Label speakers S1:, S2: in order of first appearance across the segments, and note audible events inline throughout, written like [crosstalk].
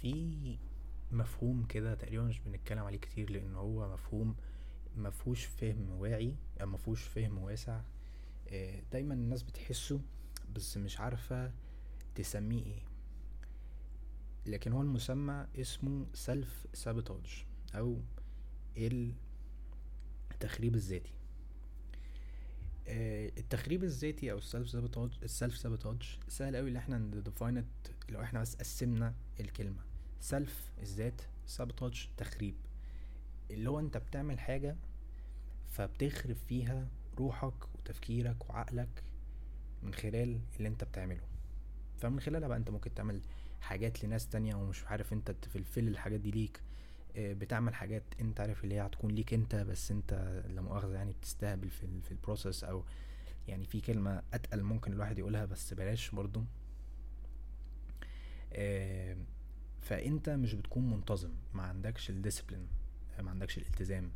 S1: في مفهوم كده تقريبا مش بنتكلم عليه كتير لأن هو مفهوم مفهوش فهم واعي أو مفهوش فهم واسع. آه، دايما الناس بتحسه بس مش عارفة تسميه إيه. لكن هو المسمى اسمه self-sabotage أو التخريب الذاتي. آه، التخريب الذاتي أو ال self-sabotage ال self-sabotage سهل قوي إن إحنا ن define لو إحنا بس قسمنا الكلمة. self الذات sabotage تخريب. اللي هو انت بتعمل حاجة فبتخرب فيها روحك وتفكيرك وعقلك من خلال اللي انت بتعمله. فمن خلالها بقى انت ممكن تعمل حاجات لناس تانية ومش عارف انت ت fulfill الحاجات دي ليك. آه، بتعمل حاجات انت عارف اللي هي هتكون ليك انت بس انت لا مؤاخذة يعني بتستهبل في في ال process أو يعني في كلمة أتقل ممكن الواحد يقولها بس بلاش برضو. آه، فأنت مش بتكون منتظم ما عندكش ال discipline ما عندكش الالتزام.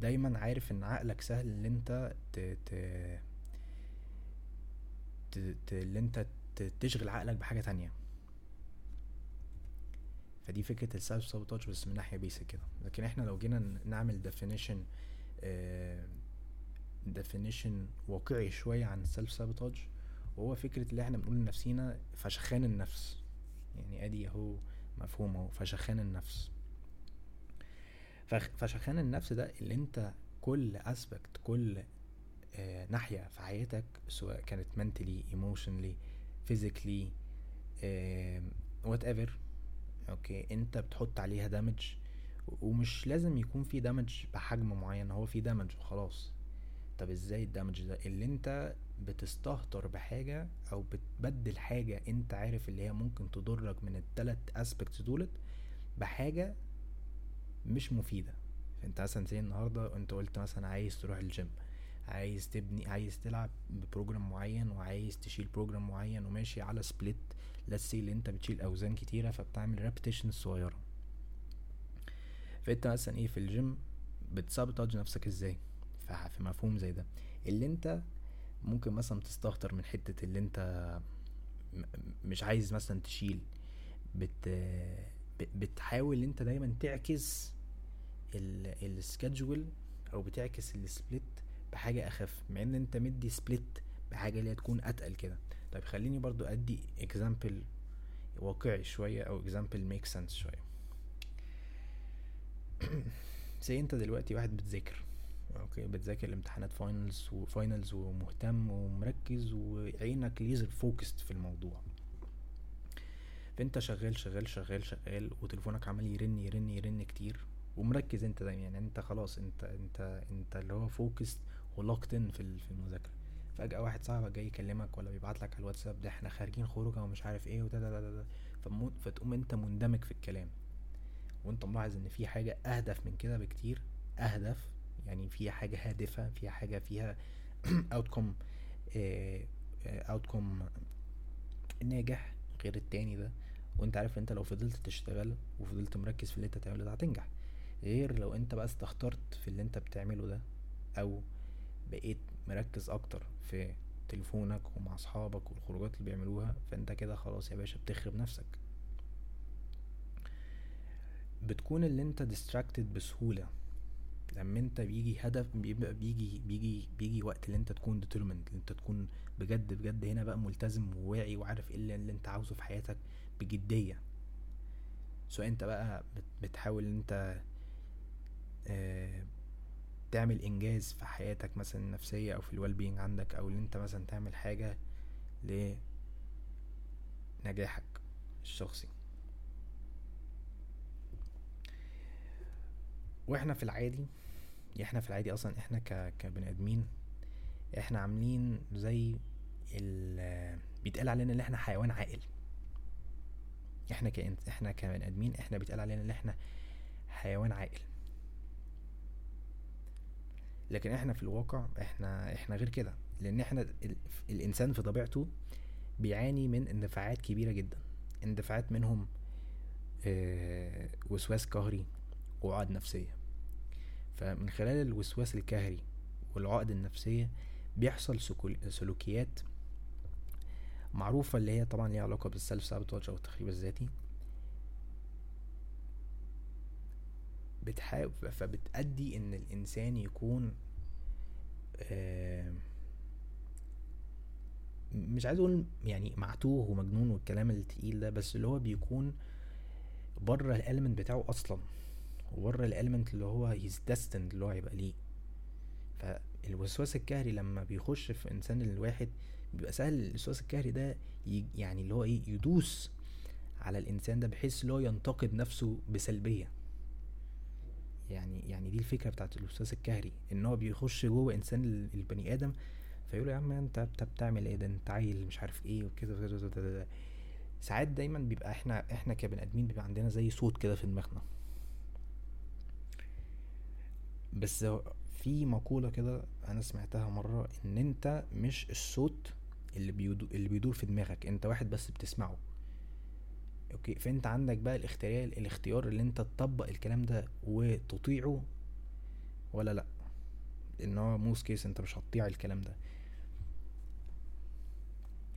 S1: دايما عارف إن عقلك سهل إن أنت ت ت ت اللي أنت تشغل عقلك بحاجة تانية. فدي فكرة ال self sabotage بس من ناحية basic كده. لكن إحنا لو جينا نعمل definition آه definition واقعي شوية عن ال self sabotage وهو فكرة اللي إحنا بنقول لنفسينا فشخان النفس. يعني أدي أهو مفهوم اهو. فشخان النفس. فشخان النفس ده اللي انت كل aspect كل آه ناحية في حياتك سواء كانت mentally emotionally physically آه whatever أوكي انت بتحط عليها damage ومش لازم يكون في damage بحجم معين هو في damage وخلاص. طب إزاي ال damage ده؟ اللي أنت بتستهتر بحاجة أو بتبدل حاجة أنت عارف اللي هي ممكن تضرك من التلات aspects دولت بحاجة مش مفيدة. انت مثلا زي النهاردة أنت قلت مثلا عايز تروح الجيم عايز تبني عايز تلعب ب program معين وعايز تشيل program معين وماشي على split let's say اللي أنت بتشيل أوزان كتيرة فبتعمل repetition صغيرة. فأنت مثلا إيه في الجيم بت sabotage نفسك إزاي؟ في مفهوم زي ده. اللي انت ممكن مثلا تستهتر من حتة اللي انت مش عايز مثلا تشيل بت بتحاول انت دايما تعكس ال schedule أو بتعكس ال split بحاجة أخف مع إن أنت مدي split بحاجة اللي تكون أتقل كده. طيب خليني برضو أدي example واقعي شوية أو example make sense شوية. [clears throat] زي أنت دلوقتي واحد بتذاكر. أوكي بتذاكر الامتحانات finals و finals ومهتم ومركز وعينك laser focused في الموضوع. فأنت شغال شغال شغال شغال وتليفونك عمال يرن يرن يرن كتير ومركز أنت دايما. يعني أنت خلاص أنت أنت أنت اللي هو focused ولوكتن في في المذاكرة. فجأة واحد صاحبك جاي يكلمك ولا بيبعت لك على الواتساب ده إحنا خارجين خروجة ومش عارف إيه وده ده ده ده فتقوم أنت مندمج في الكلام. وأنت ملاحظ إن في حاجة أهدف من كده بكتير. أهدف يعني في حاجة هادفة في حاجة فيها [clears throat] اوتكم اوتكم ناجح غير التاني ده. وانت عارف انت لو فضلت تشتغل وفضلت مركز في اللي انت تعمله ده هتنجح. غير لو انت بقى استهترت في اللي انت بتعمله ده أو بقيت مركز أكتر في تليفونك ومع أصحابك والخروجات اللي بيعملوها فانت كده خلاص يا باشا بتخرب نفسك. بتكون اللي انت distracted بسهولة. لما انت بيجي هدف بيبقى بيجي بيجي بيجي وقت اللي انت تكون determined انت تكون بجد بجد هنا بقى ملتزم وواعي وعارف إيه اللي, اللي انت عاوزه في حياتك بجدية. سواء انت بقى بتحاول انت آه تعمل إنجاز في حياتك مثلا النفسية أو في الويل بينج عندك أو ان انت مثلا تعمل حاجة لنجاحك الشخصي. وإحنا في العادي إحنا في العادي أصلا إحنا ك... كبني ادمين إحنا عاملين زي ال بيتقال علينا ان إحنا حيوان عاقل. إحنا كإن... إحنا كبني ادمين إحنا بيتقال علينا ان إحنا حيوان عاقل. لكن إحنا في الواقع إحنا إحنا غير كده. لأن إحنا ال... الانسان في طبيعته بيعاني من اندفاعات كبيرة جدا. اندفاعات منهم آه وسواس قهري وعقد نفسية. فمن خلال الوسواس الكهري والعقد النفسية بيحصل سلوكيات معروفة اللي هي طبعا ليها علاقة بالسلف سابوتاج أو التخريب الذاتي. بتحاول فبتأدي إن الإنسان يكون آه، مش عايز أقول يعني معتوه ومجنون والكلام التقيل ده بس اللي هو بيكون بره الاليمنت بتاعه أصلا. وبره الاليمنت اللي هو هيز destined اللي هو هيبقى ليه. فالوسواس الكهري لما بيخش في إنسان الواحد بيبقى سهل الوسواس الكهري ده يعني اللي هو إيه يدوس على الإنسان ده بحيث اللي هو ينتقد نفسه بسلبية. يعني يعني دي الفكرة بتاعت الوسواس الكهري إن هو بيخش جوه إنسان البني آدم فيقول يا عم أنت انت بتعمل إيه؟ ده أنت عيل مش عارف إيه وكده ساعات دايما بيبقى إحنا إحنا كبني آدمين بيبقى عندنا زي صوت كده في دماغنا. بس في مقولة كده أنا سمعتها مرة إن أنت مش الصوت اللي بيدور اللي بيدور في دماغك أنت واحد بس بتسمعه. أوكي فأنت عندك بقى الاختيار الاختيار اللي أنت تطبق الكلام ده وتطيعه ولا لأ. إن هو most case أنت مش هتطيع الكلام ده.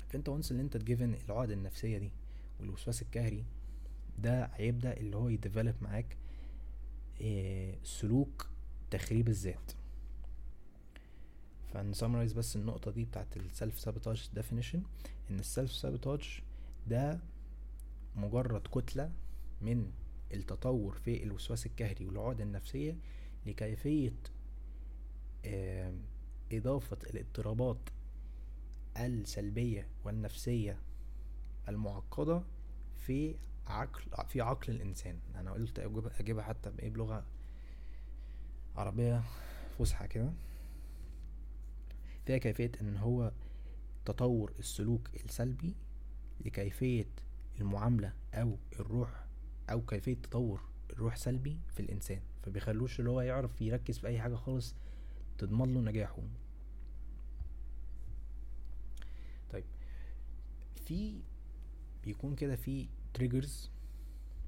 S1: فأنت once اللي أنت ت give in العقد النفسية دي والوسواس القهري ده هيبدأ اللي هو ي develop معاك إيه سلوك تخريب الذات. فن summarize بس النقطة دي بتاعت ال self sabotage definition إن ال self sabotage ده مجرد كتلة من التطور في الوسواس القهري والعقد النفسية لكيفية إضافة الاضطرابات السلبية والنفسية المعقدة في عقل في عقل الإنسان. أنا قلت أجيبها حتى بإيه؟ بلغة عربية فصحى كده. فيها كيفية إن هو تطور السلوك السلبي لكيفية المعاملة أو الروح أو كيفية تطور الروح سلبي في الإنسان. فبيخلوش اللي هو يعرف يركز في أي حاجة خالص تضمن له نجاحه. طيب في بيكون كده في triggers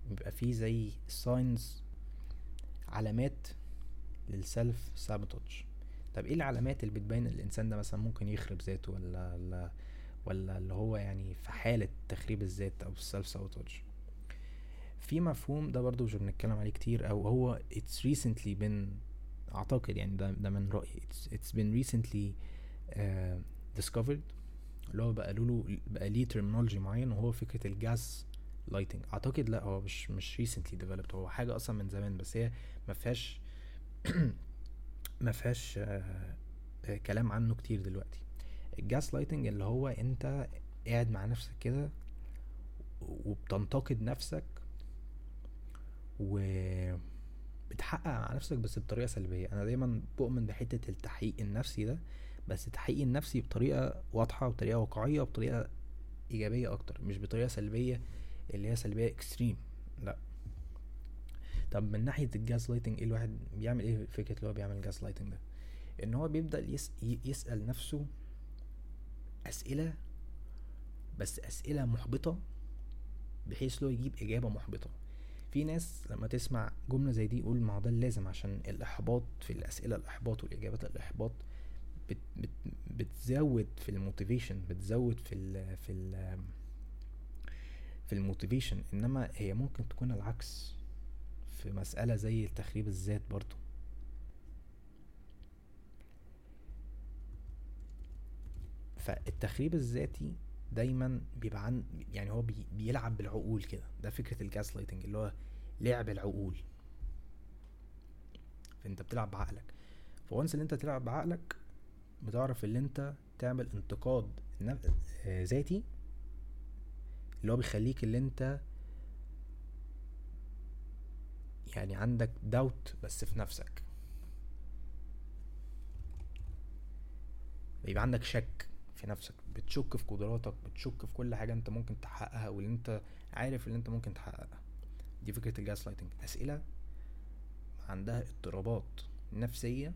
S1: بيبقى فيه زي signs علامات لل self sabotage. طب إيه العلامات اللي بتبين الإنسان ده مثلا ممكن يخرب ذاته ولا ولا ولا اللي هو يعني في حالة تخريب الذات أو ال self sabotage؟ في مفهوم ده برضو مش بنتكلم عليه كتير أو هو it's recently been أعتقد يعني ده ده من رأيي. It's, it's been recently uh, discovered. اللي هو بقى له بقى ليه terminology معين وهو فكرة ال gaslighting أعتقد لا هو مش مش recently developed. هو حاجة أصلا من زمان بس هي ما فيهاش [clears throat] ما فيهاش آه، كلام عنه كتير دلوقتي. ال gaslighting اللي هو انت قاعد مع نفسك كده وبتنتقد نفسك و بتحقق مع نفسك بس بطريقة سلبية. أنا دايما بؤمن بحتة التحقيق النفسي ده بس التحقيق النفسي بطريقة واضحة وبطريقه واقعية وبطريقة إيجابية أكتر مش بطريقة سلبية اللي هي سلبية extreme لا. طب من ناحية ال gaslighting إيه الواحد بيعمل إيه فكرة اللي هو بيعمل gaslighting ده؟ إن هو بيبدأ يس يسأل نفسه أسئلة بس أسئلة محبطة بحيث لو يجيب إجابة محبطة. في ناس لما تسمع جملة زي دي يقول ما هو ده اللازم عشان الإحباط في الأسئلة الإحباط والإجابات الإحباط بت بت بتزود في ال motivation بتزود في ال في ال في ال motivation. إنما هي ممكن تكون العكس. في مسألة زي تخريب الذات برضو. فالتخريب الذاتي دايما بيبقى عن يعني هو بي بيلعب بالعقول كده. ده فكرة ال gaslighting اللي هو لعب العقول. فأنت بتلعب بعقلك. ف once اللي أنت تلعب بعقلك بتعرف اللي أنت تعمل انتقاد آه، ذاتي اللي هو بيخليك اللي أنت يعني عندك داوت بس في نفسك. يبقى عندك شك في نفسك بتشك في قدراتك بتشك في كل حاجة أنت ممكن تحققها واللي أنت عارف اللي أنت ممكن تحققها. دي فكرة ال gaslighting أسئلة عندها اضطرابات نفسية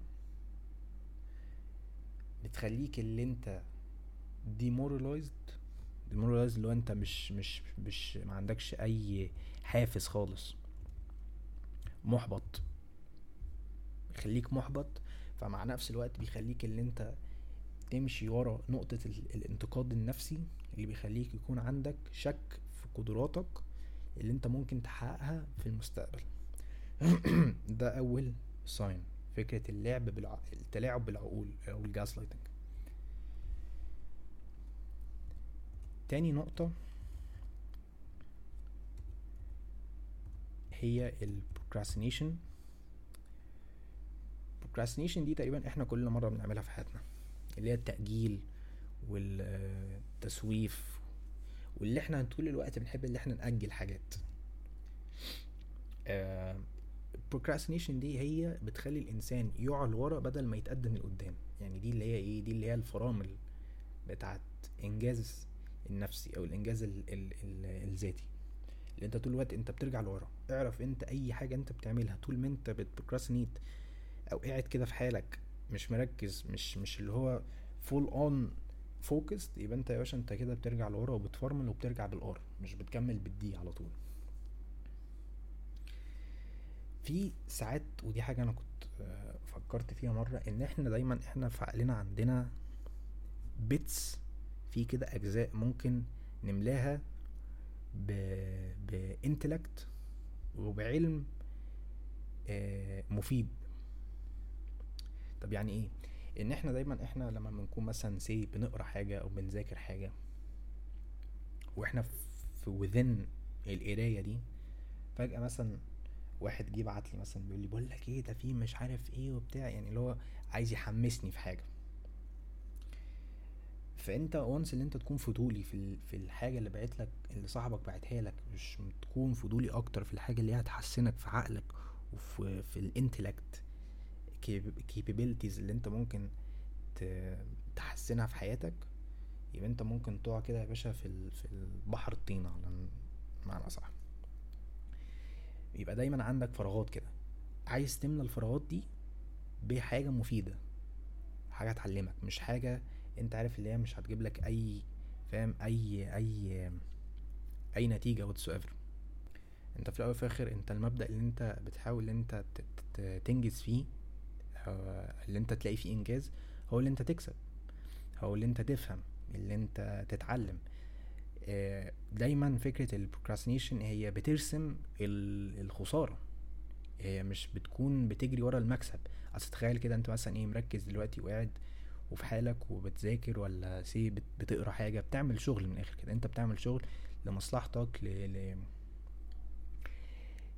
S1: بتخليك اللي أنت demoralized demoralized اللي هو أنت مش مش مش ما عندكش أي حافز خالص. محبط. بيخليك محبط فمع نفس الوقت بيخليك اللي انت تمشي ورا نقطة الانتقاد النفسي اللي بيخليك يكون عندك شك في قدراتك اللي انت ممكن تحققها في المستقبل. [clears throat] ده أول sign فكرة اللعب بالع... التلاعب بالعقول أو ال gaslighting تاني نقطة هي ال procrastination ال procrastination دي تقريبا إحنا كل مرة بنعملها في حياتنا اللي هي التأجيل والتسويف واللي إحنا طول الوقت بنحب اللي إحنا نأجل حاجات. ال procrastination دي هي بتخلي الإنسان يقع لورا بدل ما يتقدم لقدام. يعني دي اللي هي إيه؟ دي اللي هي الفرامل بتاعت إنجاز النفسي أو الإنجاز ال ال ال الذاتي. انت طول الوقت انت بترجع لورا. اعرف انت اي حاجة انت بتعملها طول ما انت بت procrastinate أو قاعد كده في حالك مش مركز مش مش اللي هو full on focused يبقى انت يا باشا انت كده بترجع لورا وبتفرمل وبترجع بال R مش بتكمل بال D على طول. في ساعات ودي حاجة أنا كنت آه، فكرت فيها مرة إن إحنا دايما إحنا في عقلنا عندنا bits في كده أجزاء ممكن نملاها ب intellect وبعلم آه، مفيد. طب يعني إيه؟ إن إحنا دايما إحنا لما بنكون مثلا say بنقرأ حاجة أو بنذاكر حاجة وإحنا في within القراية دي فجأة مثلا واحد جه بعت لي مثلا بيقول لي بقول لك إيه ده في مش عارف إيه وبتاع يعني اللي هو عايز يحمسني في حاجة. فأنت once اللي أنت تكون فضولي في في الحاجة اللي بعت لك اللي صاحبك بعتها لك مش تكون فضولي أكتر في الحاجة اللي هي هتحسنك في عقلك وفي في ال intellect capabilities اللي أنت ممكن تحسنها في حياتك يبقى أنت ممكن تقع كده يا باشا في في البحر الطينة على معنى صح يبقى دايما عندك فراغات كده. عايز تملى الفراغات دي بحاجة مفيدة حاجة تعلمك مش حاجة انت عارف اللي هي مش هتجيب لك اي فاهم؟ اي اي اي نتيجة whatsoever انت في الأول وفي الآخر انت المبدأ اللي انت بتحاول انت تنجز فيه اللي انت تلاقي فيه إنجاز هو اللي انت تكسب. هو اللي انت تفهم اللي انت تتعلم. آه، دايما فكرة ال procrastination هي بترسم الخسارة. هي مش بتكون بتجري ورا المكسب. أصل تخيل كده انت مثلا إيه مركز دلوقتي وقاعد وفي حالك وبتذاكر ولا say بتقرأ حاجة بتعمل شغل من الآخر كده. أنت بتعمل شغل لمصلحتك ل...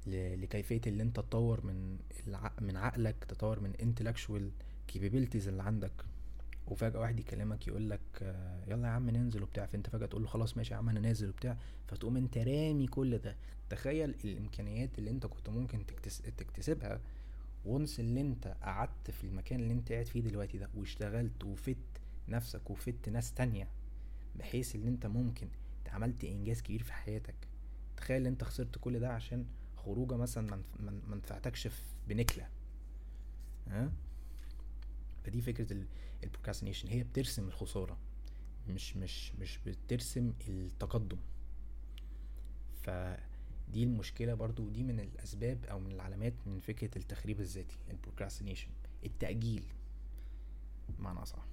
S1: ل... لكيفية اللي أنت تطور من الع... من عقلك تطور من intellectual capabilities اللي عندك. وفجأة واحد يكلمك يقول لك يلا يا عم ننزل وبتاع. فأنت فجأة تقول له خلاص ماشي يا عم أنا نازل وبتاع. فتقوم أنت رامي كل ده. تخيل الإمكانيات اللي أنت كنت ممكن تكتسبها وانس اللي انت قعدت في المكان اللي انت قاعد فيه دلوقتي ده واشتغلت وفت نفسك وفت ناس تانية بحيث ان انت ممكن عملت إنجاز كبير في حياتك. تخيل انت خسرت كل ده عشان خروجة مثلا ما نفعتكش بنكلة. ها؟ فدي فكرة ال procrastination هي بترسم الخسارة مش مش مش بترسم التقدم. فدي المشكلة برضو دي من الأسباب أو من العلامات من فكرة التخريب الذاتي ال procrastination التأجيل بمعنى أصح.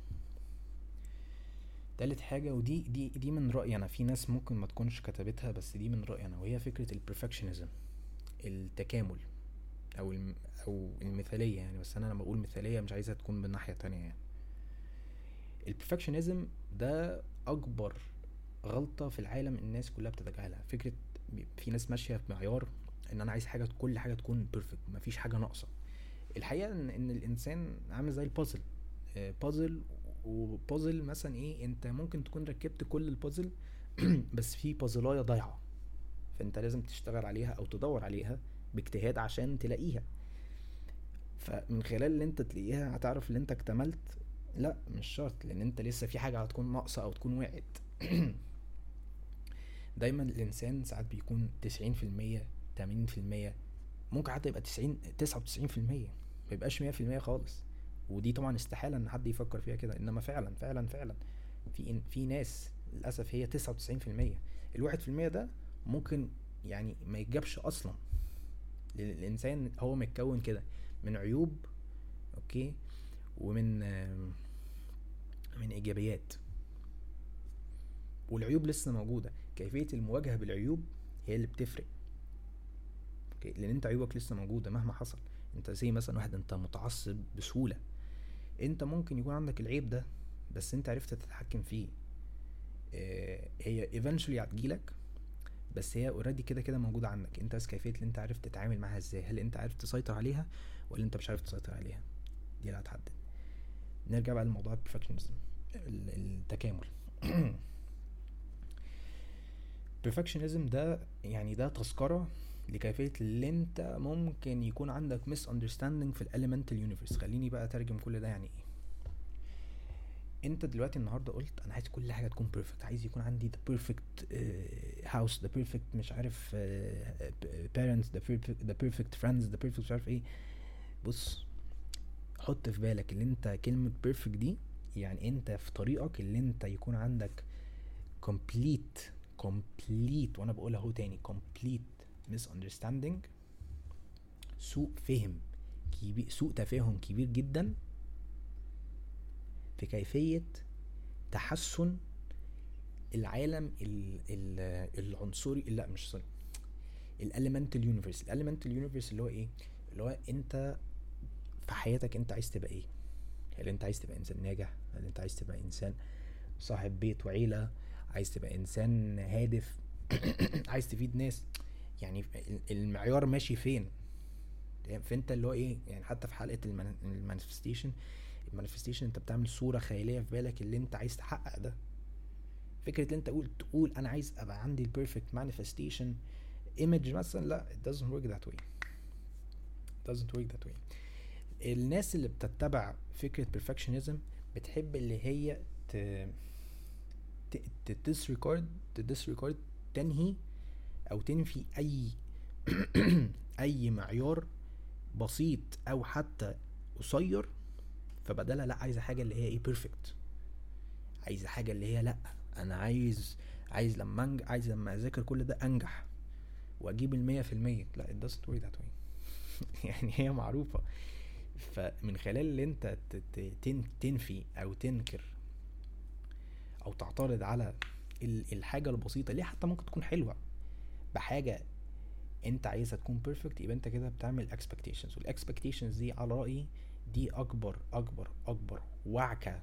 S1: تالت حاجة ودي دي دي من رأيي أنا في ناس ممكن ما تكونش كتبتها بس دي من رأيي أنا وهي فكرة ال perfectionism التكامل أو أو المثالية يعني. بس أنا لما أقول مثالية مش عايزها تكون من ناحية تانية يعني. ال perfectionism ده أكبر غلطة في العالم الناس كلها بتتجاهلها فكرة في ناس ماشية بمعيار إن أنا عايز حاجة كل حاجة تكون perfect مفيش حاجة ناقصة. الحقيقة إن, إن الإنسان عامل زي ال puzzle puzzle و puzzle مثلا إيه أنت ممكن تكون ركبت كل البازل [clears throat] بس في بازلايه ضايعة. فأنت لازم تشتغل عليها أو تدور عليها باجتهاد عشان تلاقيها. فمن خلال اللي أنت تلاقيها هتعرف ان أنت اكتملت لأ مش شرط لأن أنت لسه في حاجة هتكون ناقصة أو تكون وقعت. [clears throat] دايما الإنسان ساعات بيكون تسعين في المية تمانين في المية ممكن حتى يبقى تسعين تسعة وتسعين في المية ميبقاش مية في المية خالص. ودي طبعا استحالة إن حد يفكر فيها كده إنما فعلا فعلا فعلا في في ناس للأسف هي تسعة وتسعين في المية. الواحد في المية ده ممكن يعني ما يتجابش أصلا. لأن الإنسان هو متكون كده من عيوب okay ومن من إيجابيات. والعيوب لسه موجودة. كيفية المواجهة بالعيوب هي اللي بتفرق. okay؟ لأن أنت عيوبك لسه موجودة مهما حصل. أنت زي مثلا واحد أنت متعصب بسهولة. أنت ممكن يكون عندك العيب ده بس أنت عرفت تتحكم فيه. آه هي eventually هتجيلك بس هي already كده كده موجودة عندك. أنت بس كيفية اللي أنت عارف تتعامل معاها إزاي؟ هل أنت عارف تسيطر عليها ولا أنت مش عارف تسيطر عليها؟ دي اللي هتحدد. نرجع بقى لموضوع ال perfectionism التكامل. [clears throat] perfectionism ده يعني ده تذكرة لكيفية اللي انت ممكن يكون عندك misunderstanding في ال elemental universe خليني بقى أترجم كل ده يعني إيه. انت دلوقتي النهارده قلت أنا عايز كل حاجة تكون بيرفكت عايز يكون عندي perfect uh, house the perfect مش عارف parents the perfect the perfect friends the perfect مش عارف إيه. بص حط في بالك اللي انت كلمة perfect دي يعني انت في طريقك اللي انت يكون عندك complete complete وأنا بقولها أهو تاني complete misunderstanding سوء فهم كبير سوء تفاهم كبير جدا في كيفية تحسن العالم ال ال العنصري لا مش sorry ال elemental universe ال elemental universe اللي هو إيه؟ اللي هو أنت في حياتك أنت عايز تبقى إيه؟ هل أنت عايز تبقى إنسان ناجح؟ هل أنت عايز تبقى إنسان صاحب بيت وعيلة؟ عايز تبقى إنسان هادف [clears throat] عايز تفيد ناس. يعني المعيار ماشي فين؟ فأنت اللي هو إيه؟ يعني حتى في حلقة ال manifestation ال manifestation أنت بتعمل صورة خيالية في بالك اللي أنت عايز تحقق ده. فكرة ان أنت تقول تقول أنا عايز أبقى عندي ال perfect manifestation image مثلا لأ it doesn't work that way. It doesn't work that way. الناس اللي بتتبع فكرة perfectionism بتحب اللي هي ت ت disregard ت disregard تنهي أو تنفي أي [clears throat] أي معيار بسيط أو حتى قصير فبدلها لأ عايزة حاجة اللي هي إيه perfect عايزة حاجة اللي هي لأ أنا عايز عايز لما انج... عايز لما أذاكر كل ده أنجح وأجيب المية في المية. لأ it doesn't work that way. [laughs] يعني هي معروفة. فمن خلال اللي أنت تنفي أو تنكر أو تعترض على الحاجة البسيطة. اللي حتى ممكن تكون حلوة؟ بحاجة أنت عايزها تكون perfect يبقى أنت كده بتعمل expectations وال expectations دي على رأيي دي أكبر أكبر أكبر وعكة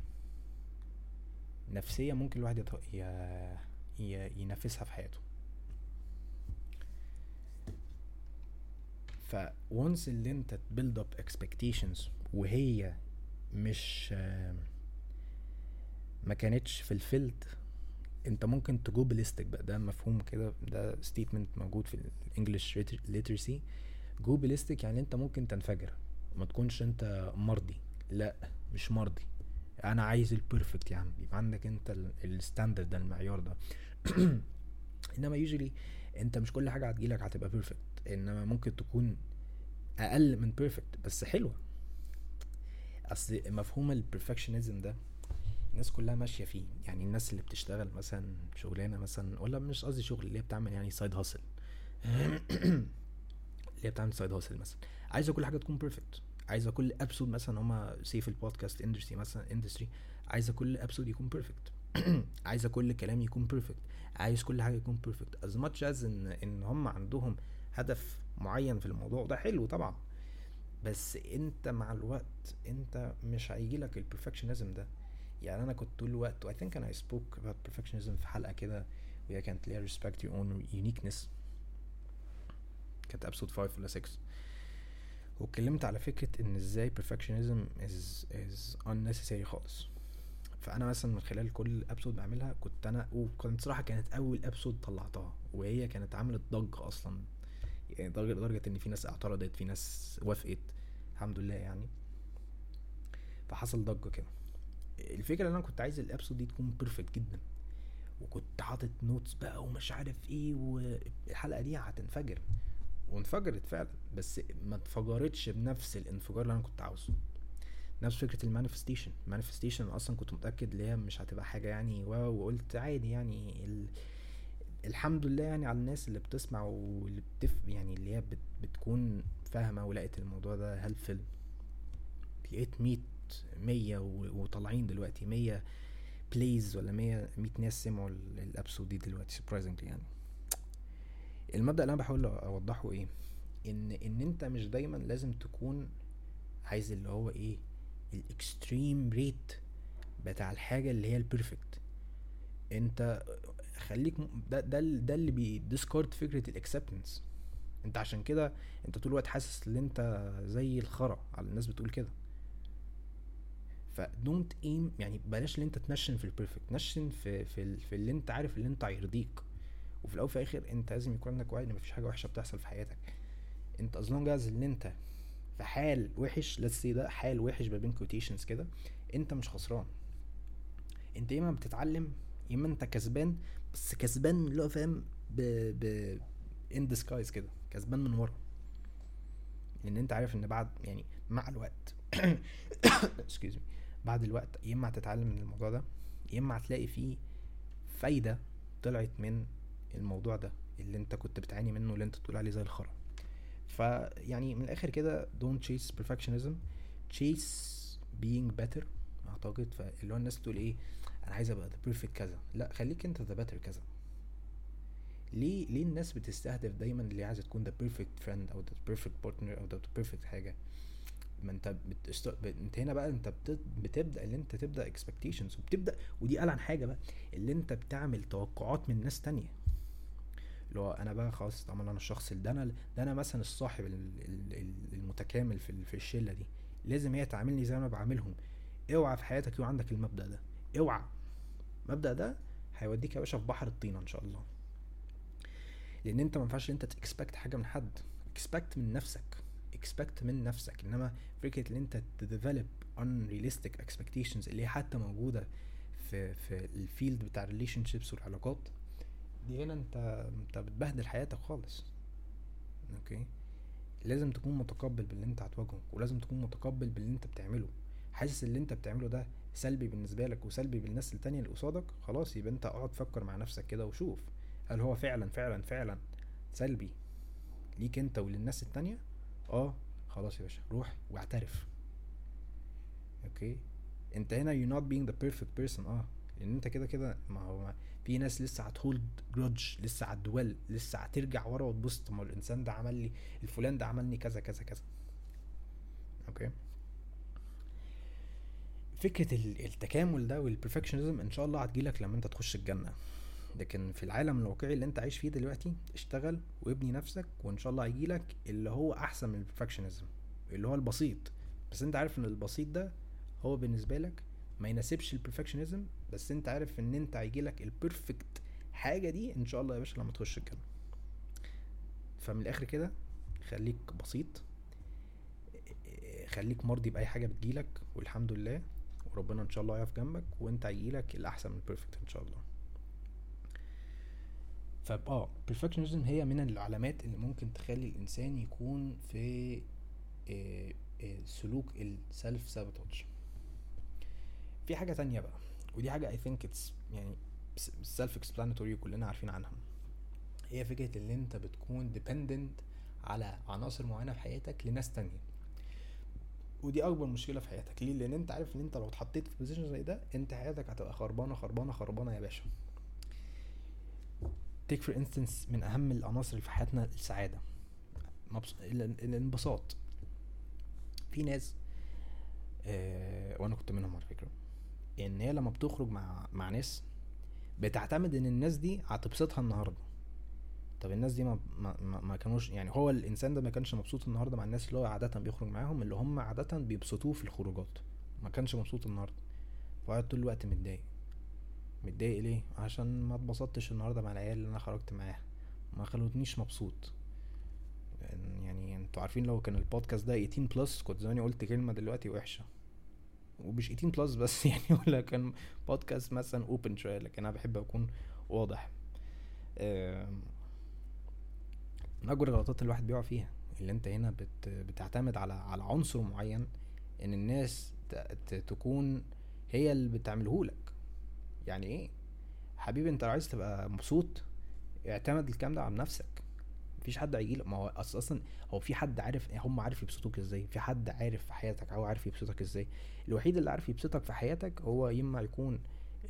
S1: نفسية ممكن الواحد يط... ي... ي... ينفذها في حياته. ف once اللي أنت ت build up expectations وهي مش ما كانتش في ال field انت ممكن ت go ballistic بقى. ده مفهوم كده ده statement موجود في ال English literacy go ballistic يعني انت ممكن تنفجر. ما تكونش انت مرضي. لا مش مرضي. أنا عايز ال perfect عم. يبقى عندك انت ال standard ده المعيار ده. [clears throat] انما usually انت مش كل حاجة هتجيلك هتبقى perfect انما ممكن تكون أقل من perfect بس حلوة. أصل مفهوم ال perfectionism ده الناس كلها ماشية فيه. يعني الناس اللي بتشتغل مثلا شغلانة مثلا ولا مش قصدي شغل اللي هي بتعمل يعني side hustle [clears throat] اللي هي بتعمل side hustle مثلا. عايزة كل حاجة تكون perfect عايزة كل episode مثلا هما say في ال podcast industry مثلا industry عايزة كل episode يكون perfect [clears throat] عايزة كل كلام يكون perfect عايز كل حاجة يكون perfect as much as إن إن هم عندهم هدف معين في الموضوع ده حلو طبعا. بس أنت مع الوقت أنت مش هيجيلك ال perfectionism ده. يعني أنا كنت طول الوقت I think I spoke about perfectionism في حلقة كده وهي كانت ليها respect your own uniqueness. كانت episode 5 ولا 6 واتكلمت على فكرة إن إزاي perfectionism is, is unnecessary خالص. فأنا مثلا من خلال كل episode بعملها كنت أنا وكانت صراحة كانت أول episode طلعتها وهي كانت عملت ضجة أصلا. يعني درجة لدرجة إن في ناس اعترضت في ناس وافقت الحمد لله يعني. فحصل ضجة كده. الفكرة إن أنا كنت عايز ال episode دي تكون perfect جدا. وكنت حاطط notes بقى ومش عارف إيه والحلقة دي هتنفجر. وانفجرت فعلا بس ما اتفجرتش بنفس الانفجار اللي أنا كنت عاوزه. نفس فكرة ال manifestation. ال manifestation أنا أصلا كنت متأكد ان هي مش هتبقى حاجة يعني wow وقلت عادي يعني ال... الحمد لله يعني على الناس اللي بتسمع واللي بتف يعني اللي هي بت... بتكون فاهمة ولقيت الموضوع ده هلفل لقيت ميت 100 وطالعين دلوقتي. 100 plays ولا 100 100 ناس سمعوا ال episode دي دلوقتي surprisingly يعني. المبدأ اللي أنا بحاول أوضحه إيه؟ ان إن أنت مش دايما لازم تكون عايز اللي هو إيه؟ ال extreme rate بتاع الحاجة اللي هي ال perfect أنت خليك ده ده, ده اللي بي discard فكرة ال acceptance أنت عشان كده أنت طول الوقت حاسس إن أنت زي الخرا. على الناس بتقول كده. ف don't aim يعني بلاش ان انت تنشن في ال perfect نشن في في, في اللي انت عارف اللي انت هيرضيك. وفي الأول وفي الآخر انت لازم يكون عندك وعي إن مفيش حاجة وحشة بتحصل في حياتك. انت as long as ان انت في حال وحش let's say ده حال وحش ما بين quotations كده انت مش خسران. انت يا إما بتتعلم يا إما انت كسبان بس كسبان اللي هو فاهم ب ب in disguise كده كسبان من ورا. لأن انت عارف إن بعد يعني مع الوقت [coughs] excuse me. بعد الوقت يا إما هتتعلم من الموضوع ده يا إما هتلاقي فيه فايدة طلعت من الموضوع ده اللي أنت كنت بتعاني منه اللي أنت تقول عليه زي الخرا. فيعني من الآخر كده don't chase perfectionism chase being better. أعتقد فاللي هو الناس بتقول إيه أنا عايز أبقى the perfect كذا. لا خليك أنت the better كذا. ليه ليه الناس بتستهدف دايما اللي عايزة تكون the perfect friend أو the perfect partner أو the perfect حاجة؟ ما انت بتست... انت هنا بقى انت بت... بتبدأ اللي انت تبدأ expectations وبتبدأ ودي قال عن حاجة بقى اللي انت بتعمل توقعات من ناس تانية. اللي هو أنا بقى خلاص طبعا أنا الشخص ده أنا ده أنا مثلا الصاحب ال- ال- ال- المتكامل في في الشلة دي. لازم هي تعاملني زي ما أنا بعاملهم. اوعى في حياتك يكون عندك المبدأ ده. اوعى. المبدأ ده هيوديك يا باشا في بحر الطينة إن شاء الله. لأن أنت ما ينفعش أنت ت expect حاجة من حد. expect من نفسك. expect من نفسك. إنما فكرة إن أنت ت develop unrealistic expectations اللي هي حتى موجودة في في ال field بتاع ال relationships والعلاقات دي هنا أنت أنت بتبهدل حياتك خالص. okay؟ لازم تكون متقبل باللي أنت هتواجهه ولازم تكون متقبل باللي أنت بتعمله. حاسس اللي أنت بتعمله ده سلبي بالنسبة لك وسلبي بالناس التانية اللي قصادك؟ خلاص يبقى أنت اقعد فكر مع نفسك كده وشوف هل هو فعلا فعلا فعلا سلبي ليك أنت وللناس التانية؟ آه خلاص يا باشا روح واعترف. أوكي؟ أنت هنا you're not being the perfect person آه. لأن أنت كده كده ما هو في ناس لسه هتهولد جرudge لسه هتدول لسه هترجع ورا وتبص ما الإنسان ده عمل لي الفلان ده عملني كذا كذا كذا. okay؟ فكرة ال- التكامل ده وال perfectionism إن شاء الله هتجيلك لما أنت تخش الجنة. لكن في العالم الواقعي اللي انت عايش فيه دلوقتي اشتغل وابني نفسك وإن شاء الله هيجيلك اللي هو أحسن من ال perfectionism اللي هو البسيط. بس انت عارف إن البسيط ده هو بالنسبة لك ما يناسبش ال perfectionism بس انت عارف إن انت هيجيلك البرفكت حاجة دي إن شاء الله يا باشا لما تخش الجنة فمن الآخر كده خليك بسيط خليك مرضي بأي حاجة بتجيلك والحمد لله وربنا إن شاء الله يقف جنبك وإنت هيجيلك الأحسن من البرفكت إن شاء الله. فاه perfectionism هي من العلامات اللي ممكن تخلي الإنسان يكون في آه، آه، سلوك السلف سابوتاج في حاجة تانية بقى ودي حاجة I think it's يعني self explanatory كلنا عارفين عنها. هي فكرة ان أنت بتكون dependent على عناصر معينة في حياتك لناس تانية. ودي أكبر مشكلة في حياتك. ليه؟ لأن أنت عارف إن أنت لو اتحطيت في بوزيشن زي ده أنت حياتك هتبقى خربانة خربانة خربانة يا باشا. Take for instance من أهم العناصر اللي في حياتنا السعادة. مبس... ال- ال- الانبساط. في ناس آه وأنا كنت منهم على فكرة إن هي لما بتخرج مع مع ناس بتعتمد إن الناس دي هتبسطها النهارده. طب الناس دي ما, ما, ما كانوش يعني هو الإنسان ده ما كانش مبسوط النهارده مع الناس اللي هو عاده بيخرج معاهم اللي هم عاده بيبسطوه في الخروجات. ما كانش مبسوط النهارده. فقعد طول الوقت متضايق. متضايق ليه؟ عشان ما اتبسطتش النهارده مع العيال اللي أنا خرجت معاها. ما خلتنيش مبسوط. يعني أنتوا عارفين لو كان البودكاست ده 18 plus كنت زماني قلت كلمة دلوقتي وحشة. ومش 18 plus [laughs] بس يعني [laughs] ولا كان بودكاست مثلا open شوية لكن أنا بحب أكون واضح. من اكبر الغلطات اللي الواحد بيقع فيها اللي أنت هنا بت بتعتمد على على عنصر معين إن الناس تكون هي اللي بتعمله لك. يعني إيه؟ حبيبي أنت عايز تبقى مبسوط اعتمد الكلام ده على نفسك. مفيش حد هيجي ما هو أصلا هو في حد عارف هم عارف يبسطوك إزاي؟ في حد عارف في حياتك هو عارف يبسطك إزاي؟ الوحيد اللي عارف يبسطك في حياتك هو إما يكون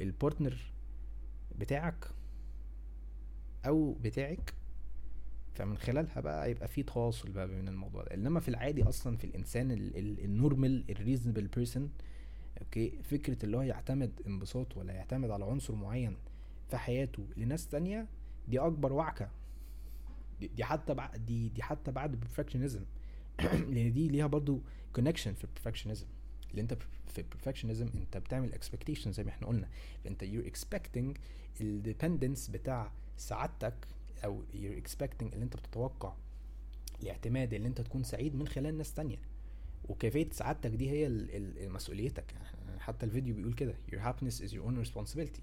S1: ال partner بتاعك أو بتاعك. فمن خلالها بقى يبقى في تواصل بقى بين الموضوع ده. إنما في العادي أصلا في الإنسان ال normal ال reasonable person okay؟ فكرة اللي هو يعتمد انبساط ولا يعتمد على عنصر معين في حياته لناس تانية دي أكبر وعكة. دي, دي حتى بعد دي دي حتى بعد ال perfectionism [clears throat] لأن دي ليها برضو connection في ال perfectionism اللي أنت في ال perfectionism أنت بتعمل expectation زي ما إحنا قلنا. فأنت you expecting ال dependence بتاع سعادتك أو you expecting اللي أنت بتتوقع الاعتماد اللي أنت تكون سعيد من خلال ناس تانية. وكيفية سعادتك دي هي مسؤوليتك. يعني حتى الفيديو بيقول كده your happiness is your own responsibility.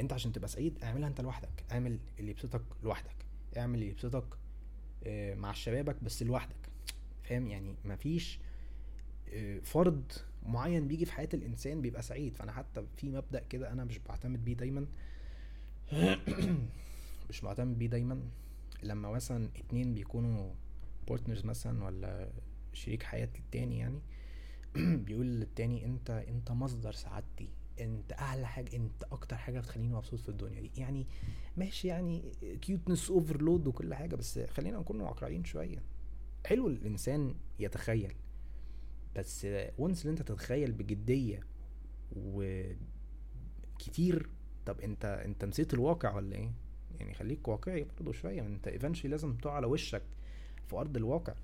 S1: انت عشان تبقى سعيد اعملها انت لوحدك اعمل اللي يبسطك لوحدك اعمل اللي يبسطك آه، مع شبابك بس لوحدك. فاهم؟ يعني مفيش آه، فرد معين بيجي في حياة الإنسان بيبقى سعيد. فأنا حتى في مبدأ كده أنا مش بعتمد بيه دايما. [coughs] مش معتمد بيه دايما. لما مثلا اتنين بيكونوا بارتنرز مثلا ولا شريك حياة التاني يعني. [clears throat] بيقول للتاني أنت أنت مصدر سعادتي. أنت أعلى حاجة أنت أكتر حاجة بتخليني مبسوط في الدنيا دي. يعني ماشي يعني cuteness overload وكل حاجة بس خلينا نكون واقعيين شوية. حلو الإنسان يتخيل بس once اللي أنت تتخيل بجدية وكتير طب أنت أنت نسيت الواقع ولا إيه؟ يعني خليك واقعي برضه شوية. أنت eventually لازم تقع على وشك في أرض الواقع.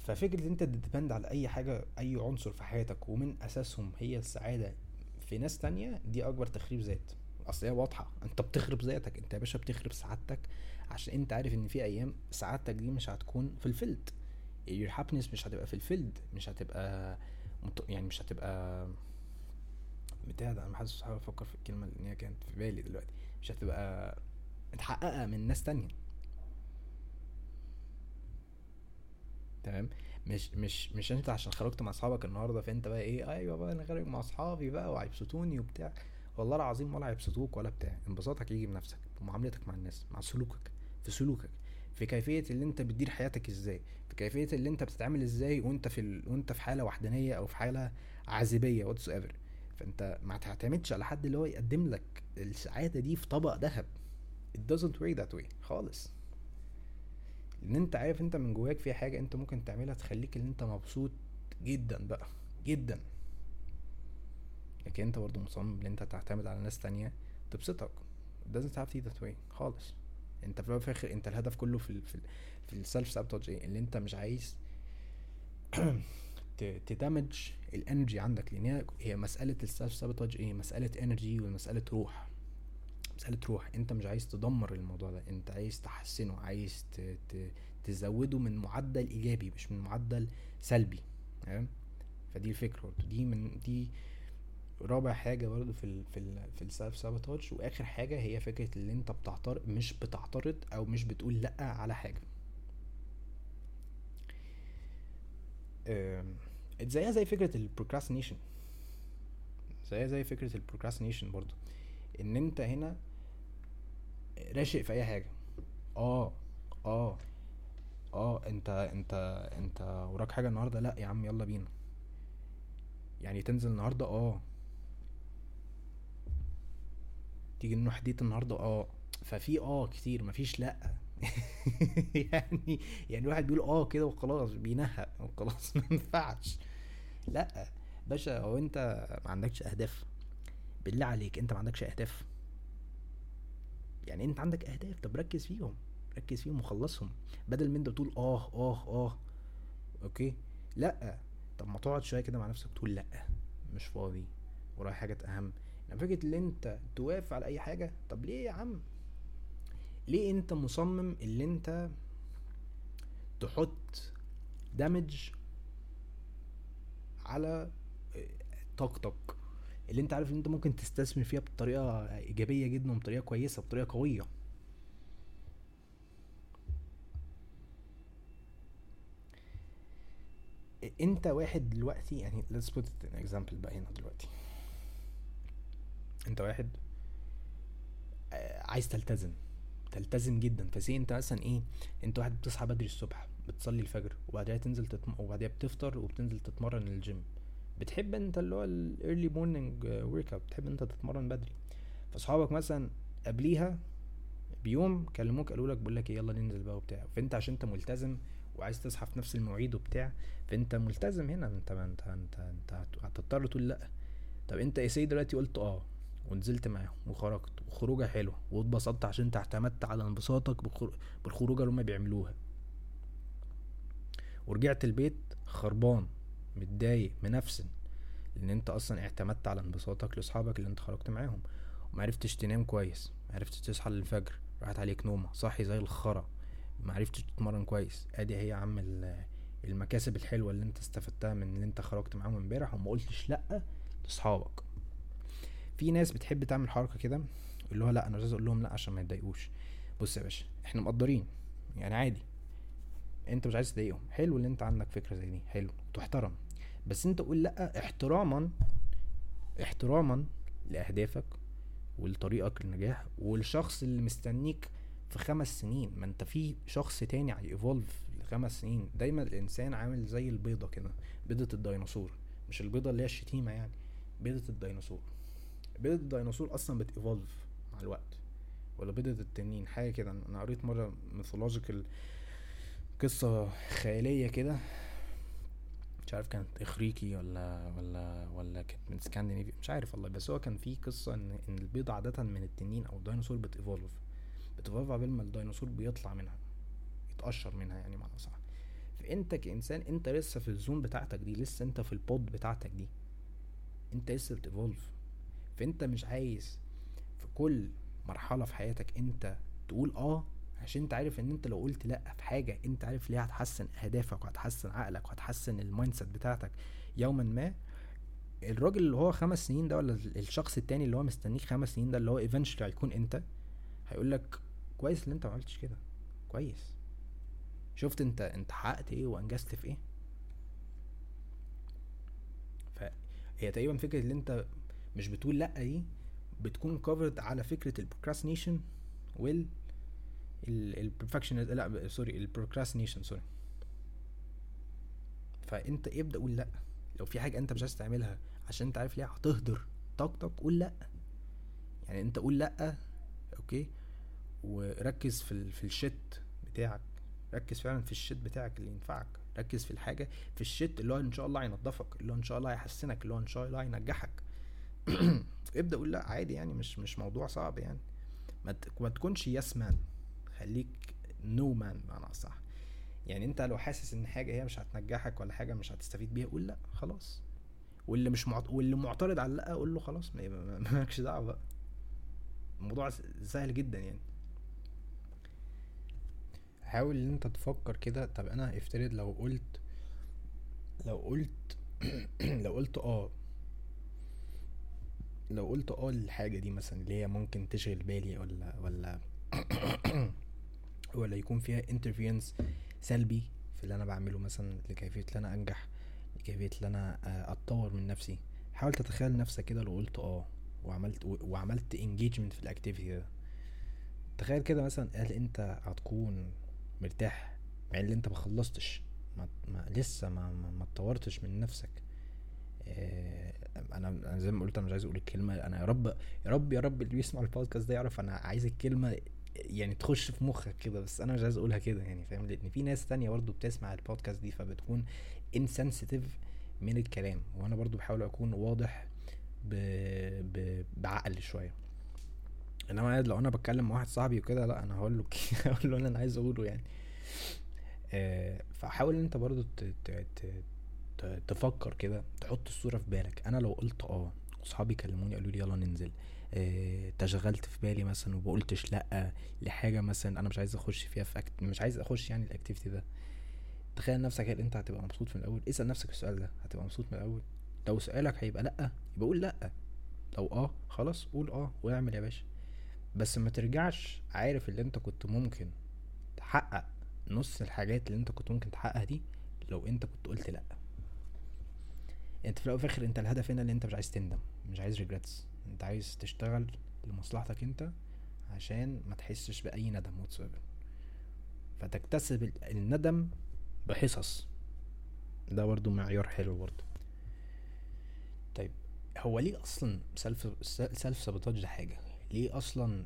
S1: ففكرة أنت ت depend على أي حاجة أي عنصر في حياتك ومن أساسهم هي السعادة في ناس تانية دي أكبر تخريب ذات. أصل هي واضحة. أنت بتخرب ذاتك. أنت يا باشا بتخرب سعادتك عشان أنت عارف إن في أيام سعادتك دي مش هتكون fulfilled your happiness مش هتبقى fulfilled مش هتبقى يعني مش هتبقى بتاع ده أنا حاسس أفكر في الكلمة اللي هي كانت في بالي دلوقتي. مش هتبقى متحققة من ناس تانية. تمام؟ مش مش مش انت عشان خرجت مع اصحابك النهارده فانت بقى إيه أيوه بقى أنا خارج مع اصحابي بقى وهيبسطوني وبتاع. والله العظيم ولا هيبسطوك ولا بتاع. انبساطك يجي بنفسك في معاملتك مع الناس مع سلوكك في سلوكك في كيفية اللي انت بتدير حياتك إزاي في كيفية اللي انت بتتعامل إزاي وانت في ال... وانت في حالة وحدانية أو في حالة عازبية whatsoever فانت ما تعتمدش على حد اللي هو يقدم لك السعادة دي في طبق ذهب. It doesn't work that way خالص. لأن انت عارف انت من جواك في حاجة انت ممكن تعملها تخليك ان انت مبسوط جدا بقى جدا. لكن انت برضه مصمم ان انت تعتمد على ناس تانية تبسطك. Doesn't have to be that way خالص. انت في الآخر انت الهدف كله في ال في ال في ال self sabotage إيه؟ اللي انت مش عايز [clears throat] تدمر ال energy عندك. لأن هي مسألة ال self sabotage إيه؟ مسألة energy ومساله روح. مساله روح أنت مش عايز تدمر الموضوع ده أنت عايز تحسنه عايز تزوده من معدل إيجابي مش من معدل سلبي تمام؟ فدي الفكرة برضه. دي من دي رابع حاجة برضه في ال في ال في ال self sabotage وآخر حاجة هي فكرة اللي أنت بتعترض مش بتعترض أو مش بتقول لأ على حاجة. زيها زي فكرة ال procrastination زيها زي فكرة البروكراستينيشن برضو إن أنت هنا راشق في أي حاجة. آه آه آه أنت أنت أنت وراك حاجة النهارده؟ لأ يا عم يلا بينا. يعني تنزل النهارده؟ آه. تيجي نروح ديت النهارده؟ آه. ففي آه كتير مفيش لأ. [laughs] يعني يعني واحد بيقول آه كده وخلاص بينهق وخلاص ما ينفعش. لأ. باشا هو أنت ما عندكش أهداف؟ بالله عليك أنت ما عندكش أهداف. يعني انت عندك اهداف طب ركز فيهم ركز فيهم وخلصهم. بدل من انت تقول آه آه آه أوكي؟ لأ. طب ما تقعد شوية كده مع نفسك تقول لأ مش فاضي ورايا حاجات اهم يعني فكرة ان انت توافق على أي حاجة طب ليه يا عم؟ ليه انت مصمم اللي انت تحط دامج على طاقتك؟ اللي انت عارف ان انت ممكن تستثمر فيها بطريقة إيجابية جدا وبطريقة كويسة بطريقة قوية. انت واحد دلوقتي يعني let's put an example بقى هنا دلوقتي. انت واحد عايز تلتزم تلتزم جدا. ف say انت مثلا إيه انت واحد بتصحى بدري الصبح بتصلي الفجر وبعدها تنزل تتم... وبعدها بتفطر وبتنزل تتمرن الجيم بتحب انت اللي هو ال early morning workout بتحب انت تتمرن بدري. فاصحابك مثلا قبليها بيوم كلموك قالوا لك بقول لك إيه يلا ننزل بقى وبتاع. فأنت عشان أنت ملتزم وعايز تصحى في نفس المواعيد وبتاع فأنت ملتزم هنا أنت أنت أنت أنت هتضطر تقول لأ. طب أنت يا سيدي دلوقتي قلت آه ونزلت معاهم وخرجت وخروجة حلوة واتبسطت عشان انت اعتمدت على انبساطك بالخروجة اللي هما بيعملوها. ورجعت البيت خربان. متضايق منفسن لأن أنت أصلا اعتمدت على انبساطك لأصحابك اللي أنت خرجت معاهم ومعرفتش تنام كويس معرفتش تصحى للفجر راحت عليك نومة صاحي زي الخرا معرفتش تتمرن كويس. أدي هي عم المكاسب الحلوة اللي أنت استفدتها من اللي أنت خرجت معاهم امبارح وما قلتش لأ لأصحابك. في ناس بتحب تعمل حركة كده اللي هو لأ أنا مش عايز أقول لهم لأ عشان ما يتضايقوش بص يا باشا إحنا مقدرين يعني عادي. انت مش عايز تضايقهم. حلو اللي انت عندك فكرة زي دي. حلو. تحترم. بس انت قول لأ احتراما احتراما لأهدافك ولطريقك للنجاح والشخص اللي مستنيك في خمس سنين. ما انت في شخص تاني هي evolve لخمس سنين. دايما الإنسان عامل زي البيضة كده. بيضة الديناصور. مش البيضة اللي هي الشتيمة يعني. بيضة الديناصور. بيضة الديناصور أصلا بت evolve مع الوقت. ولا بيضة التنين. حاجة كده. أنا قريت مرة mythological قصة خيالية كده. مش عارف كانت إغريقي ولا ولا ولا كانت من سكاندينيفيا مش عارف والله. بس هو كان في قصة إن إن البيضه عادة من التنين أو الديناصور بت evolve بت evolve قبل ما الديناصور بيطلع منها يتقشر منها يعني معنى صح فأنت كإنسان أنت لسه في ال zone بتاعتك دي لسه أنت في ال pod بتاعتك دي. أنت لسه بت evolve فأنت مش عايز في كل مرحلة في حياتك أنت تقول آه عشان انت عارف ان انت لو قلت لأ في حاجة انت عارف ليه هتحسن اهدافك وهتحسن عقلك وهتحسن ال mindset بتاعتك يوما ما. الراجل اللي هو خمس سنين ده ولا الشخص التاني اللي هو مستنيك خمس سنين ده اللي هو eventually هيكون انت هيقول لك كويس ان انت ما عملتش كده. كويس. شفت انت انت حققت إيه وانجزت في إيه؟ فهي تقريبا فكرة ان انت مش بتقول لأ دي بتكون كفرد على فكرة ال procrastination وال ال perfection لا sorry ال procrastination sorry فأنت ابدأ قول لأ. لو في حاجة أنت مش عايز تعملها عشان أنت عارف ليه هتهدر. طاقتك قول لأ. يعني أنت قول لأ أوكي؟ وركز في ال... في ال shit بتاعك. ركز فعلا في ال shit بتاعك اللي ينفعك. ركز في الحاجة في ال shit اللي هو إن شاء الله هينضفك اللي هو إن شاء الله هيحسنك اللي هو إن شاء الله هينجحك. [clears throat] ابدأ قول لأ عادي يعني مش مش موضوع صعب يعني. ما تكونش yes man خليك no man بمعنى أصح. يعني أنت لو حاسس إن حاجة هي مش هتنجحك ولا حاجة مش هتستفيد بيها قول لأ خلاص. واللي مش معت... واللي معترض على لا قول له خلاص مالكش دعوة بقى. الموضوع سهل جدا يعني. حاول إن أنت تفكر كده. طب أنا افترض لو قلت لو قلت [clears throat] لو قلت آه. لو قلت آه الحاجة دي مثلا اللي هي ممكن تشغل بالي ولا ولا [clears throat] ولا يكون فيها انترفيرنس سلبي في اللي أنا بعمله مثلا لكيفية ان أنا أنجح لكيفية ان أنا آه، أتطور من نفسي. حاول تتخيل نفسك كده لو قلت آه وعملت وعملت engagement في ال activity ده. تخيل كده مثلا هل أنت هتكون مرتاح مع إن أنت ما خلصتش ما, ما لسه ما ما, اتطورتش من نفسك؟ آه أنا أنا زي ما قلت أنا مش عايز أقول الكلمة أنا يا رب يا رب يا رب اللي بيسمع البودكاست ده يعرف أنا عايز الكلمة يعني تخش في مخك كده بس أنا مش عايز أقولها كده يعني فاهم؟ لأن في ناس تانية برضو بتسمع البودكاست دي فبتكون انسنسيتيف من الكلام وأنا برضو بحاول أكون واضح ب... ب... بعقل شوية. إنما لو أنا بتكلم مع واحد صاحبي وكده لأ أنا هقول له [laughs] هقول له اللي أنا عايز أقوله يعني. آه فحاول أنت برضو ت... ت... ت... تفكر كده تحط الصورة في بالك. أنا لو قلت آه وصحابي كلموني قالوا لي يلا ننزل. تشغلت في بالي مثلا وبقولتش لأ لحاجة مثلا أنا مش عايز أخش فيها في أكت... مش عايز أخش يعني الاكتيفيتي ده. تخيل نفسك هل أنت هتبقى مبسوط من الأول؟ اسأل نفسك السؤال ده هتبقى مبسوط من الأول؟ لو سؤالك هيبقى لأ يبقى قول لأ. لو آه خلاص قول آه واعمل يا باشا. بس ما ترجعش عارف اللي أنت كنت ممكن تحقق نص الحاجات اللي أنت كنت ممكن تحققها دي لو أنت كنت قلت لأ. أنت في الأول الآخر أنت الهدف هنا اللي أنت مش عايز تندم مش عايز ريجريتس انت عايز تشتغل لمصلحتك انت عشان ما تحسش بأي ندم واتساب فتكتسب الندم بحصص. ده برضو معيار حلو برضو. طيب هو ليه أصلا سلف سلف سابوتاج ده حاجة؟ ليه أصلا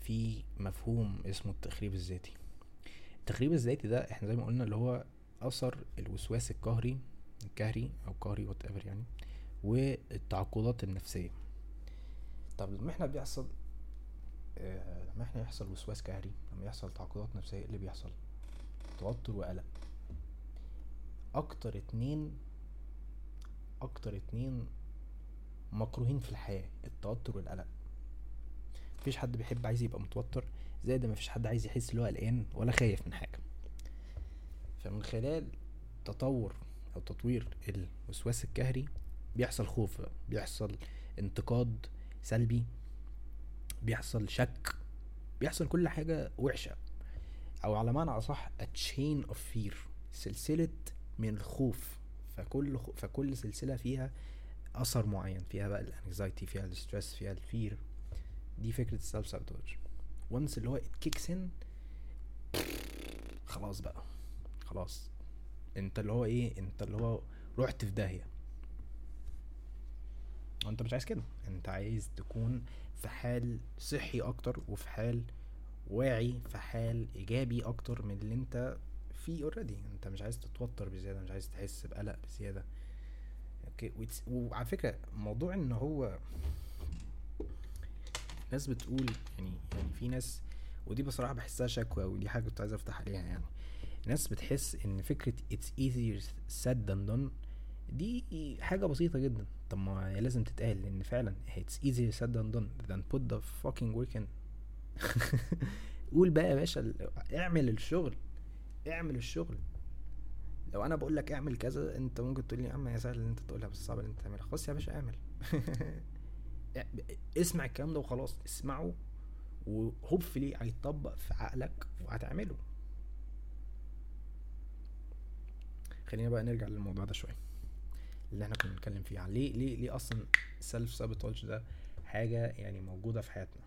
S1: في مفهوم اسمه التخريب الذاتي؟ التخريب الذاتي ده إحنا زي ما قلنا اللي هو أثر الوسواس القهري القهري أو قهري whatever يعني والتعقيدات النفسية. طب لما إحنا بيحصل آه لما إحنا يحصل وسواس قهري لما يحصل تعقيدات نفسية إيه اللي بيحصل؟ توتر وقلق أكتر اتنين أكتر اتنين مكروهين في الحياة التوتر والقلق مفيش حد بيحب عايز يبقى متوتر زائد مفيش حد عايز يحس اللي هو قلقان ولا خايف من حاجة. فمن خلال تطور أو تطوير الوسواس القهري بيحصل خوف بيحصل انتقاد سلبي بيحصل شك بيحصل كل حاجة وحشة. أو على معنى أصح a chain of fear سلسلة من الخوف. فكل. فكل سلسلة فيها أثر معين فيها بقى ال anxiety فيها ال stress فيها ال fear دي فكرة ال self sabotage once اللي هو it kicks in خلاص بقى. خلاص. انت اللي هو إيه؟ انت اللي هو رحت في داهية. وانت مش عايز كده. انت عايز تكون في حال صحي أكتر وفي حال واعي في حال إيجابي أكتر من اللي انت فيه already انت مش عايز تتوتر بزيادة مش عايز تحس بقلق بزيادة. أوكي؟ وعلى فكرة موضوع ان هو ناس بتقول يعني يعني في ناس ودي بصراحة بحسها شكوى ودي حاجة كنت عايز أفتح عليها يعني. ناس بتحس إن فكرة it's easier said than done دي حاجة بسيطة جدا. طب ما هي لازم تتقال لأن فعلا it's easier said than done than put the fucking work in. [laughs] قول بقى يا باشا اعمل الشغل اعمل الشغل. لو أنا بقول لك اعمل كذا أنت ممكن تقول لي يا عم يا سهل ان أنت تقولها بس صعب إن أنت تعملها. خلاص يا باشا اعمل. [laughs] اسمع الكلام ده وخلاص اسمعه وهوبفلي هيتطبق في عقلك وهتعمله. خلينا بقى نرجع للموضوع ده شوية. اللي إحنا كنا بنتكلم فيه عن ليه ليه ليه أصلا السيلف سابوتاج ده حاجة يعني موجودة في حياتنا؟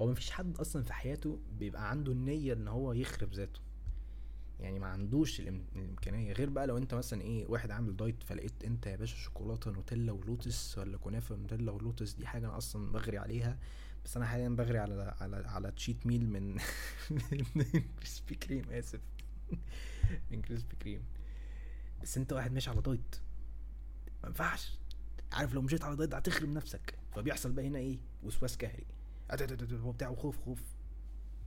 S1: هو مفيش حد أصلا في حياته بيبقى عنده النية إن هو يخرب ذاته. يعني ما عندوش الإمكانية. غير بقى لو أنت مثلا إيه واحد عامل diet فلقيت أنت يا باشا شوكولاتة نوتيلا ولوتس ولا كنافة نوتيلا ولوتس دي حاجة أنا أصلا بجري عليها. بس أنا حاليا بجري على على على cheat meal [laughs] من من كريسبي كريم آسف. [laughs] من كريسبي كريم بس انت واحد ماشي على diet. ما ينفعش. عارف لو مشيت على diet هتخرب نفسك. فبيحصل بقى هنا إيه؟ وسواس قهري. وبتاع خوف. خوف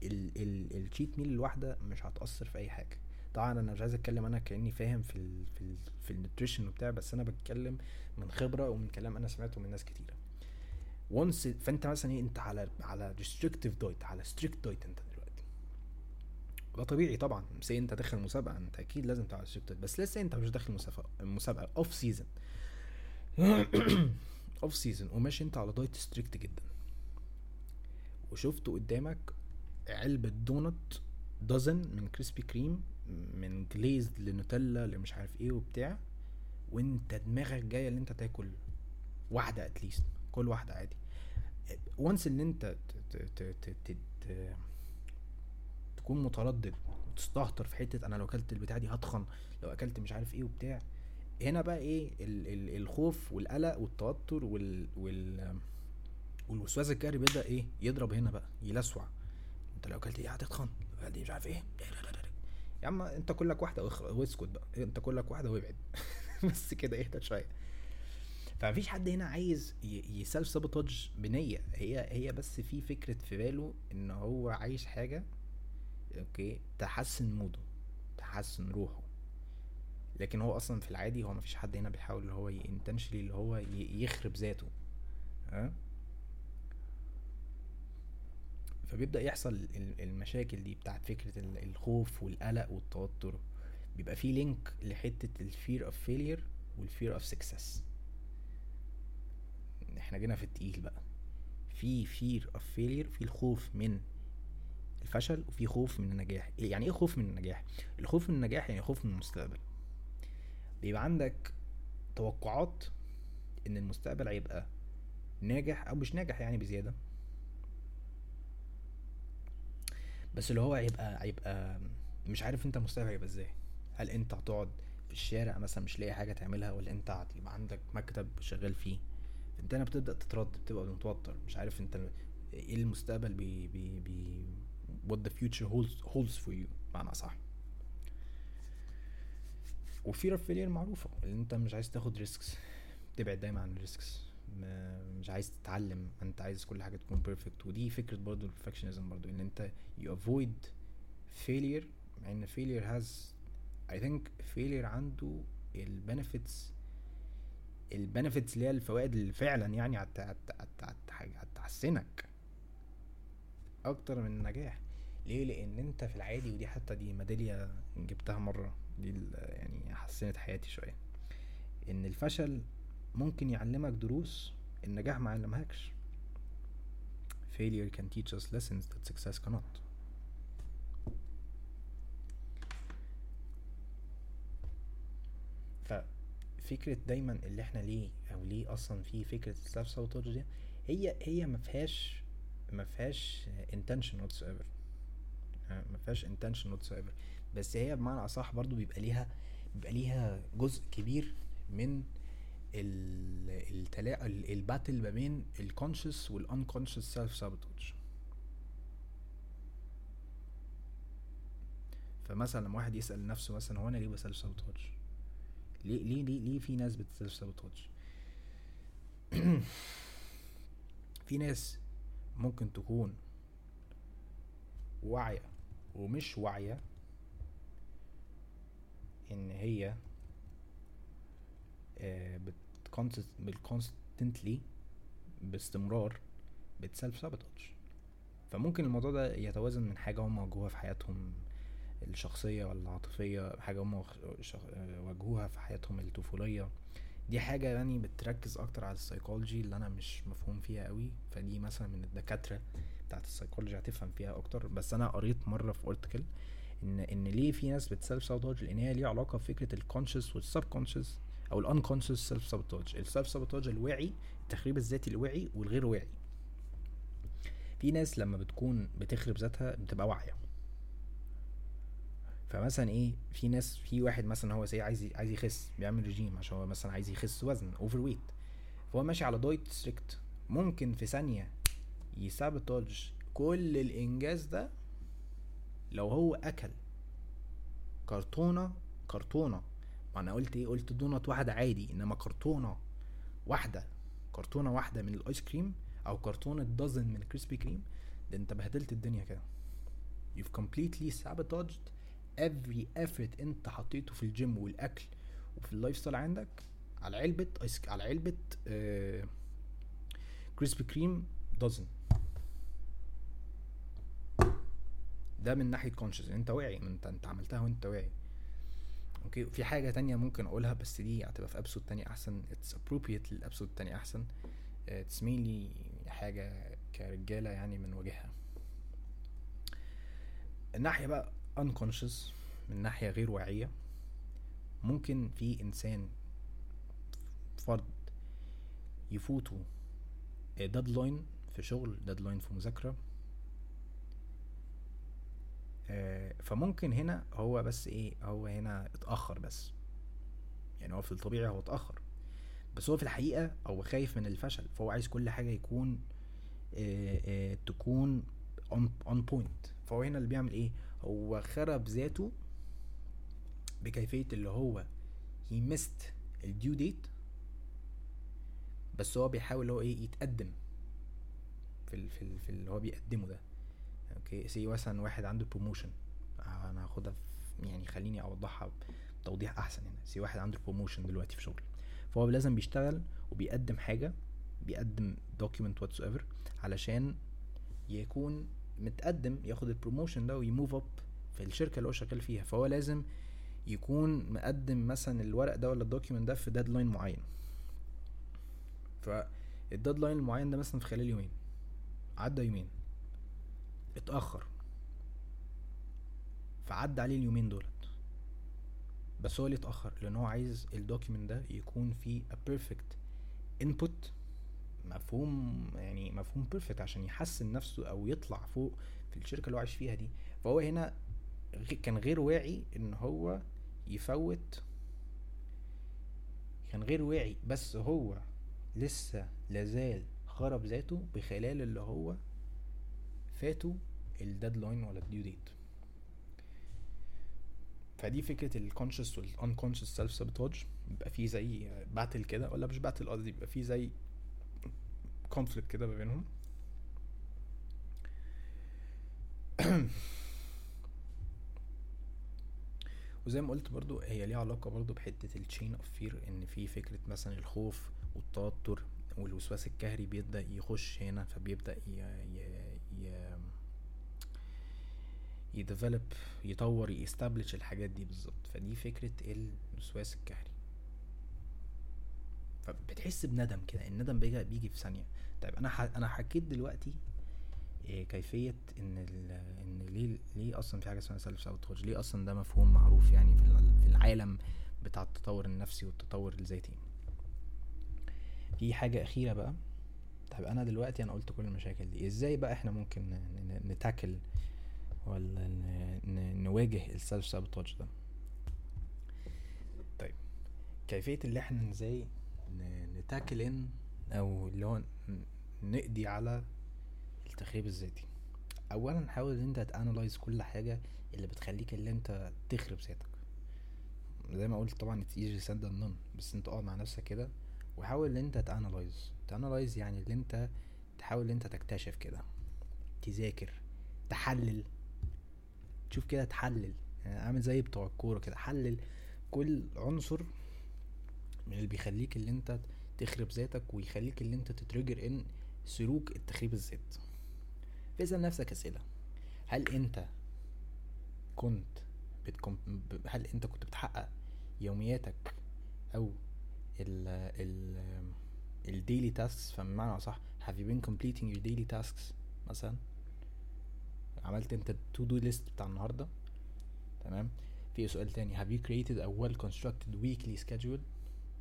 S1: ال cheat meal الواحدة مش هتأثر في أي حاجة. طبعا أنا مش عايز أتكلم أنا كأني فاهم في ال في ال في ال nutrition وبتاع بس أنا بتكلم من خبرة ومن كلام أنا سمعته من ناس كتيرة. once فأنت مثلا إيه؟ أنت على على restrictive diet على strict diet أنت. ده طبيعي طبعا. see أنت داخل مسابقة أنت أكيد لازم strict diet بس لسه أنت مش داخل مسابقة مسابقة off season off season وماشي أنت على diet strict جدا. وشفت قدامك علبة donut dozen من كريسبي كريم من glazed لنوتيلا لمش عارف إيه وبتاع. وأنت دماغك جاية اللي أنت تاكل واحدة at least كل واحدة عادي. once إن أنت ت ت ت ت ت تكون متردد وتستهتر في حتة أنا لو أكلت البتاع دي هتخن لو أكلت مش عارف إيه وبتاع. هنا بقى إيه؟ ال ال الخوف والقلق والتوتر وال وال والوسواس القهري بيبدأ إيه؟ يضرب هنا بقى يلسوع. أنت لو أكلت إيه هتتخن. دي مش عارف إيه؟ يا عم أنت كلك واحدة واسكت بقى. أنت كلك واحدة وابعد. [laughs] بس كده اهدى شوية. فمفيش حد هنا عايز ي self sabotage بنية. هي هي بس في فكرة في باله إن هو عايش حاجة أوكي؟ تحسن ال mood ه تحسن روحه. لكن هو أصلا في العادي هو مفيش حد هنا بيحاول اللي هو intentionally اللي هو يخرب ذاته. ها فبيبدأ يحصل المشاكل دي بتاعت فكرة الخوف والقلق والتوتر. بيبقى في link لحتة ال fear of failure وال fear of success إحنا جينا في التقيل بقى. في fear of failure في الخوف من الفشل وفي خوف من النجاح. يعني إيه خوف من النجاح؟ الخوف من النجاح يعني خوف من المستقبل. بيبقى عندك توقعات إن المستقبل هيبقى ناجح أو مش ناجح يعني بزيادة. بس اللي هو هيبقى هيبقى مش عارف أنت المستقبل هيبقى إزاي. هل أنت هتقعد في الشارع مثلا مش لاقي حاجة تعملها ولا أنت هتبقى عندك مكتب شغال فيه. انت هنا بتبدأ تتردد بتبقى متوتر مش عارف أنت إيه المستقبل بي بي بي what the future holds holds for you. معنى صح of failure معروفة ان أنت مش عايز تاخد risks تبعد دايما عن ال risks مش عايز تتعلم. أنت عايز كل حاجة تكون perfect ودي فكرة برضو ال perfectionism برضو إن أنت you avoid failure. مع ان failure has I think failure عنده ال benefits البنفيتس اللي هي الفوائد اللي فعلا يعني هت- هت- هت- هت- هتحسنك. أكتر من النجاح. ليه؟ لأن أنت في العادي ودي حتى دي ميدالية جبتها مرة دي يعني حسنت حياتي شوية. إن الفشل ممكن يعلمك دروس النجاح ما علمهاكش. Failure can teach us lessons that success cannot. ففكرة دايما اللي إحنا ليه أو ليه أصلا في فكرة ال self sabotage دي هي هي ما فيهاش ما فيهاش intention whatsoever. ما فيهاش intention whatsoever. بس هي بمعنى أصح برضو بيبقى ليها بيبقى ليها جزء كبير من ال التلا ال- ال battle ما بين ال conscious وال unconscious self sabotage فمثلا لما واحد يسأل نفسه مثلا هو أنا ليه بسلف سابوتاج ليه ليه ليه ليه في ناس بتسلف سابوتاج [clears throat] في ناس ممكن تكون واعية ومش واعية إن هي بالكونستنتلي باستمرار بتسلف سابوتاج فممكن الموضوع ده يتوازن من حاجة هم واجهوها في حياتهم الشخصية ولا العاطفية حاجة هم آه، واجهوها في حياتهم الطفولية. دي حاجة يعني بتركز أكتر على السايكولوجي اللي أنا مش مفهوم فيها قوي فدي مثلا من الدكاترة بتاعت السايكولوجي هتفهم فيها أكتر. بس أنا قريت مرة في article إن إن ليه في ناس بت self sabotage لأن هي ليها علاقة بفكرة ال conscious وال subconscious أو ال unconscious self sabotage ال self sabotage الواعي التخريب الذاتي الواعي والغير واعي. في ناس لما بتكون بتخرب ذاتها بتبقى واعية. فمثلا إيه في ناس في واحد مثلا هو زي عايز عايز يخس بيعمل ريجيم عشان هو مثلا عايز يخس وزن over weight فهو ماشي على diet strict ممكن في ثانية ي sabotage كل الإنجاز ده لو هو أكل. كرتونة كرتونة. ما أنا قلت إيه قلت دونت واحدة عادي إنما كرتونة واحدة كرتونة واحدة من الآيس كريم أو كرتونة dozen من ال Krispy Kreme ده أنت بهدلت الدنيا كده. You've completely sabotaged every effort انت حطيته في الجيم والأكل وفي ال lifestyle عندك على علبة ايس على علبة آه Krispy Kreme dozen ده من ناحية conscious انت واعي انت انت عملتها وانت واعي. okay في حاجة تانية ممكن أقولها بس دي هتبقى في episode تانية أحسن. It's appropriate لل episode التانية أحسن. It's mainly حاجة كرجالة يعني من وجهها. الناحية بقى unconscious من ناحية غير واعية. ممكن في إنسان فرد يفوتوا deadline في شغل deadline في مذاكرة. آه، فممكن هنا هو بس إيه هو هنا اتأخر بس. يعني هو في الطبيعي هو اتأخر. بس هو في الحقيقة هو خايف من الفشل فهو عايز كل حاجة يكون آه، آه، تكون on point. فهو هنا اللي بيعمل إيه؟ هو خرب ذاته بكيفية اللي هو he missed ال due date بس هو بيحاول اللي هو إيه يتقدم في ال في, ال في اللي هو بيقدمه ده. Okay؟ Say مثلا واحد عنده promotion أنا هاخدها يعني خليني أوضحها بتوضيح أحسن هنا. Say واحد عنده promotion دلوقتي في شغل. فهو لازم بيشتغل وبيقدم حاجة بيقدم document whatever علشان يكون متقدم ياخد ال promotion ده وي move up في الشركة اللي هو شغال فيها. فهو لازم يكون مقدم مثلا الورق ده ولا ال document ده في deadline معين. فال deadline المعين ده مثلا في خلال يومين. عدى يومين. اتأخر. فعدى عليه اليومين دولت. بس هو ليه اتأخر لأن هو عايز ال document ده يكون فيه a perfect input مفهوم يعني مفهوم perfect عشان يحسن نفسه أو يطلع فوق في الشركة اللي هو عايش فيها دي. فهو هنا كان غير واعي إن هو يفوت. كان غير واعي بس هو لسه لازال خرب ذاته بخلال اللي هو فاتوا ال deadline ولا ال due date فدي فكرة ال conscious وال unconscious self sabotage بيبقى فيه زي battle كده ولا مش battle قصدي بيبقى فيه زي conflict كده ما بينهم. [clears throat] وزي ما قلت برضو هي ليها علاقة برضو بحتة ال chain of fear إن في فكرة مثلا الخوف والتوتر والوسواس القهري بيبدأ يخش هنا فبيبدأ ي... ي... ي... ي develop يطور ي establish الحاجات دي بالظبط. فدي فكرة الوسواس القهري. فبتحس بندم كده الندم بيجي بيجي في ثانية طيب أنا. أنا حكيت دلوقتي إيه كيفية إن. إن ليه ليه أصلا في حاجة اسمها self sabotage ليه أصلا ده مفهوم معروف يعني في ال- في العالم بتاع التطور النفسي والتطور الذاتي في حاجة أخيرة بقى طيب أنا دلوقتي أنا قلت كل المشاكل دي إزاي بقى إحنا ممكن ن tackle ولا نواجه ال self sabotage ده طيب كيفية اللي إحنا إزاي ن- ن tackle إن أو اللي هو نقضي على التخريب الذاتي. أولا حاول إن أنت ت analyze كل حاجة اللي بتخليك اللي أنت تخرب ذاتك. زي ما قلت طبعا easy said than done بس أنت اقعد مع نفسك كده وحاول إن أنت ت analyze ت analyze يعني اللي أنت تحاول إن أنت تكتشف كده تذاكر تحلل. تشوف كده تحلل. يعني عامل زي بتوع الكورة كده حلل كل عنصر من اللي بيخليك اللي انت تخرب ذاتك ويخليك اللي انت تترجر ان سلوك التخريب الذات فاسأل نفسك أسئلة. هل انت كنت بتكم... هل انت كنت بتحقق يومياتك أو ال ال الديلي تاسكس فبمعنى أصح have you been completing your daily tasks مثلا؟ عملت انت ال to do list بتاع النهارده؟ تمام. في سؤال تاني. Have you created a well constructed weekly schedule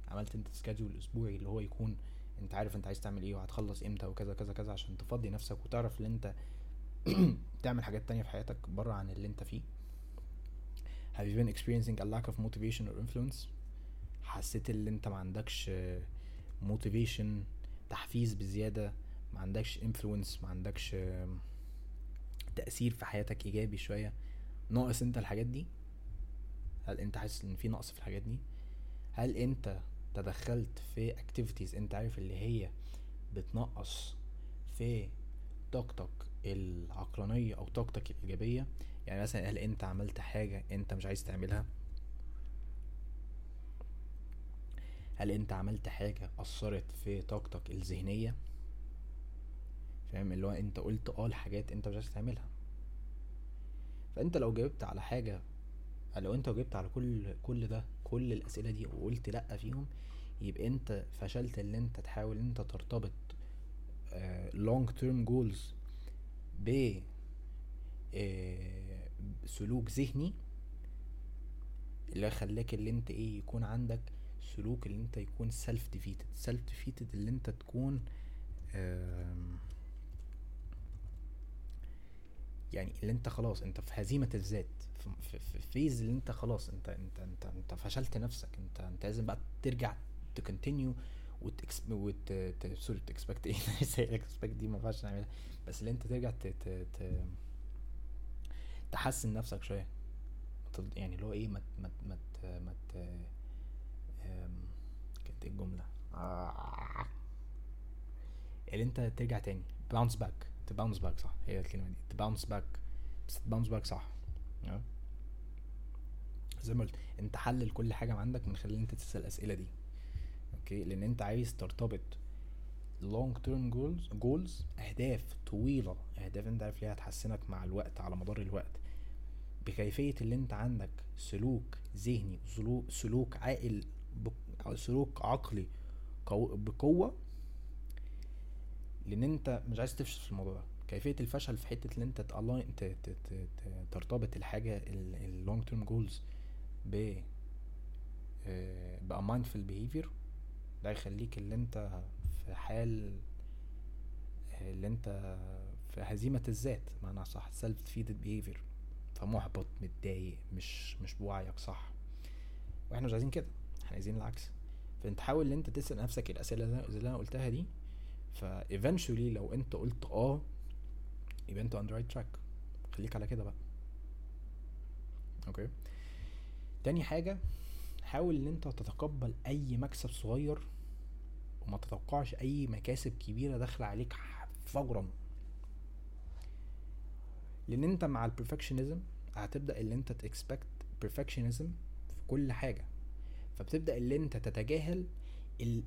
S1: عملت انت schedule أسبوعي اللي هو يكون انت عارف انت عايز تعمل إيه وهتخلص إمتى وكذا كذا كذا عشان تفضي نفسك وتعرف ان انت [clears throat] تعمل حاجات تانية في حياتك بره عن اللي انت فيه. Have you been experiencing a lack of motivation or influence? حسيت ان انت ما عندكش motivation تحفيز بزيادة ما عندكش influence ما عندكش تأثير في حياتك إيجابي شوية ناقص انت الحاجات دي؟ هل انت حاسس إن في نقص في الحاجات دي؟ هل انت تدخلت في activities انت عارف اللي هي بتنقص في طاقتك العقلانية أو طاقتك الإيجابية. يعني مثلا هل أنت عملت حاجة أنت مش عايز تعملها؟ هل أنت عملت حاجة أثرت في طاقتك الذهنية؟ فاهم؟ اللي هو أنت قلت آه لحاجات أنت مش عايز تعملها. فأنت لو جاوبت على حاجة لو انت جاوبت على كل كل ده كل الأسئلة دي وقلت لأ فيهم يبقى انت فشلت ان انت تحاول إن انت ترتبط long term goals ب آه، سلوك ذهني اللي خلاك اللي انت إيه يكون عندك سلوك اللي انت يكون سيلف ديفيتد سيلف ديفيتد اللي انت تكون آم، يعني اللي انت خلاص انت في هزيمة الذات في, في, في فيز اللي انت خلاص انت انت انت انت فشلت نفسك انت انت لازم بقى ترجع تكونتينيو وت وت سوري تكسبكت إيه؟ [laughs] اكسبكت دي ما ينفعش نعملها. بس اللي انت ترجع ت ت ت تحسن نفسك شوية. يعني اللي هو إيه ما ما ما ما كانت إيه الجملة؟ آه. اللي انت ترجع تاني باونس باك تباونس باك صح؟ هي الكلمة دي. تباونس باك بس تباونس باك صح. آه. زي ما قلت انت حلل كل حاجة عندك من خلال إن انت تسأل الأسئلة دي. أوكي؟ لأن انت عايز ترتبط long term goals goals أهداف طويلة. أهداف انت عارف ليها هتحسنك مع الوقت على مدار الوقت. بكيفية اللي انت عندك سلوك ذهني سلوك سلوك عاقل سلوك عقلي قو- بقوة لأن انت مش عايز تفشل في الموضوع ده. كيفية الفشل في حتة ان انت ترتبط الحاجة ال long term goals ب بقى mindful behavior ده يخليك اللي انت في حال آه، اللي انت في هزيمة الذات معناها صح self defeated behavior فمحبط متضايق مش مش بوعيك صح. وإحنا مش عايزين كده إحنا عايزين العكس. فانت حاول ان انت تسأل نفسك الأسئلة اللي اللي أنا قلتها دي ف eventually لو انت قلت آه يبقى انت the right track. خليك على كده بقى. okay تاني حاجة حاول إن انت تتقبل أي مكسب صغير وما تتوقعش أي مكاسب كبيرة داخلة عليك فورا. لأن انت مع البرفكشنزم هتبدأ اللي انت تكسبكت perfectionism في كل حاجة. فبتبدأ اللي انت تتجاهل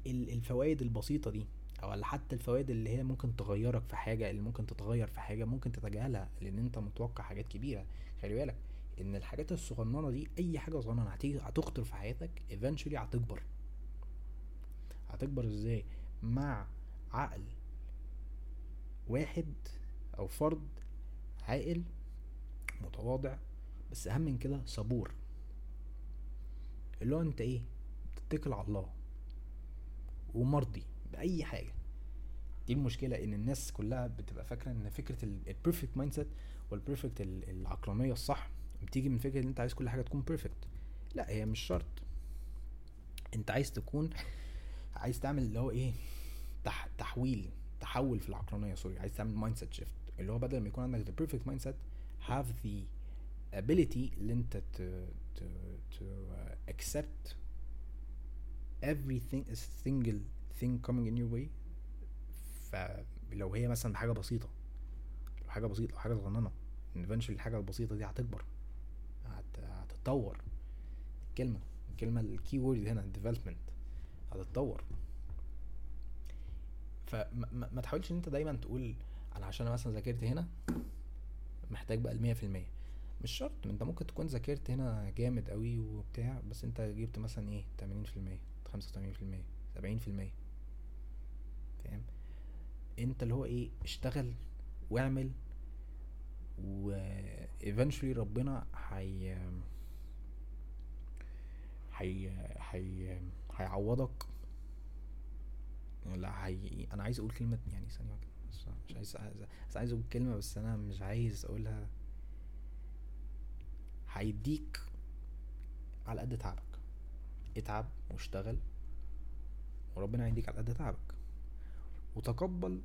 S1: الفوائد البسيطة دي. أو حتى الفوائد اللي هي ممكن تغيرك في حاجة اللي ممكن تتغير في حاجة ممكن تتجاهلها لأن أنت متوقع حاجات كبيرة. خلي بالك إن الحاجات الصغننة دي أي حاجة صغننة هتخطر في حياتك eventually هتكبر. هتكبر إزاي؟ مع عقل واحد أو فرد عاقل متواضع بس أهم من كده صبور. اللي هو أنت إيه؟ تتكل على الله. ومرضي. بأي حاجة. دي المشكلة إن الناس كلها بتبقى فاكرة إن فكرة ال perfect mindset وال perfect العقلانية الصح بتيجي من فكرة إن أنت عايز كل حاجة تكون perfect لأ هي مش شرط. أنت عايز تكون عايز تعمل اللي هو إيه تح... تحويل تحول في العقلانية sorry عايز تعمل mindset shift اللي هو بدل ما يكون عندك the perfect mindset have the ability اللي أنت ت to uh, accept everything single thing coming in your way. فلو هي مثلا حاجة بسيطة لو حاجة بسيطة لو حاجة صغننة eventually الحاجة البسيطة دي هتكبر هتتطور. الكلمة الكلمة الكي وورد هنا development هتتطور. فما تحاولش إن أنت دايما تقول أنا عشان أنا مثلا ذاكرت هنا محتاج بقى المية في المية. مش شرط أنت ممكن تكون ذاكرت هنا جامد قوي وبتاع بس أنت جبت مثلا إيه تمانين في المية خمسة وتمانين في المية سبعين في المية. فاهم؟ انت اللي هو إيه اشتغل واعمل و eventually ربنا هي هي هي هيعوضك. لا هي أنا عايز أقول كلمة يعني ثانية مش عايز بس عايز أقول كلمة بس أنا مش عايز أقولها. هيديك على قد تعبك. اتعب واشتغل وربنا هيديك على قد تعبك. وتقبل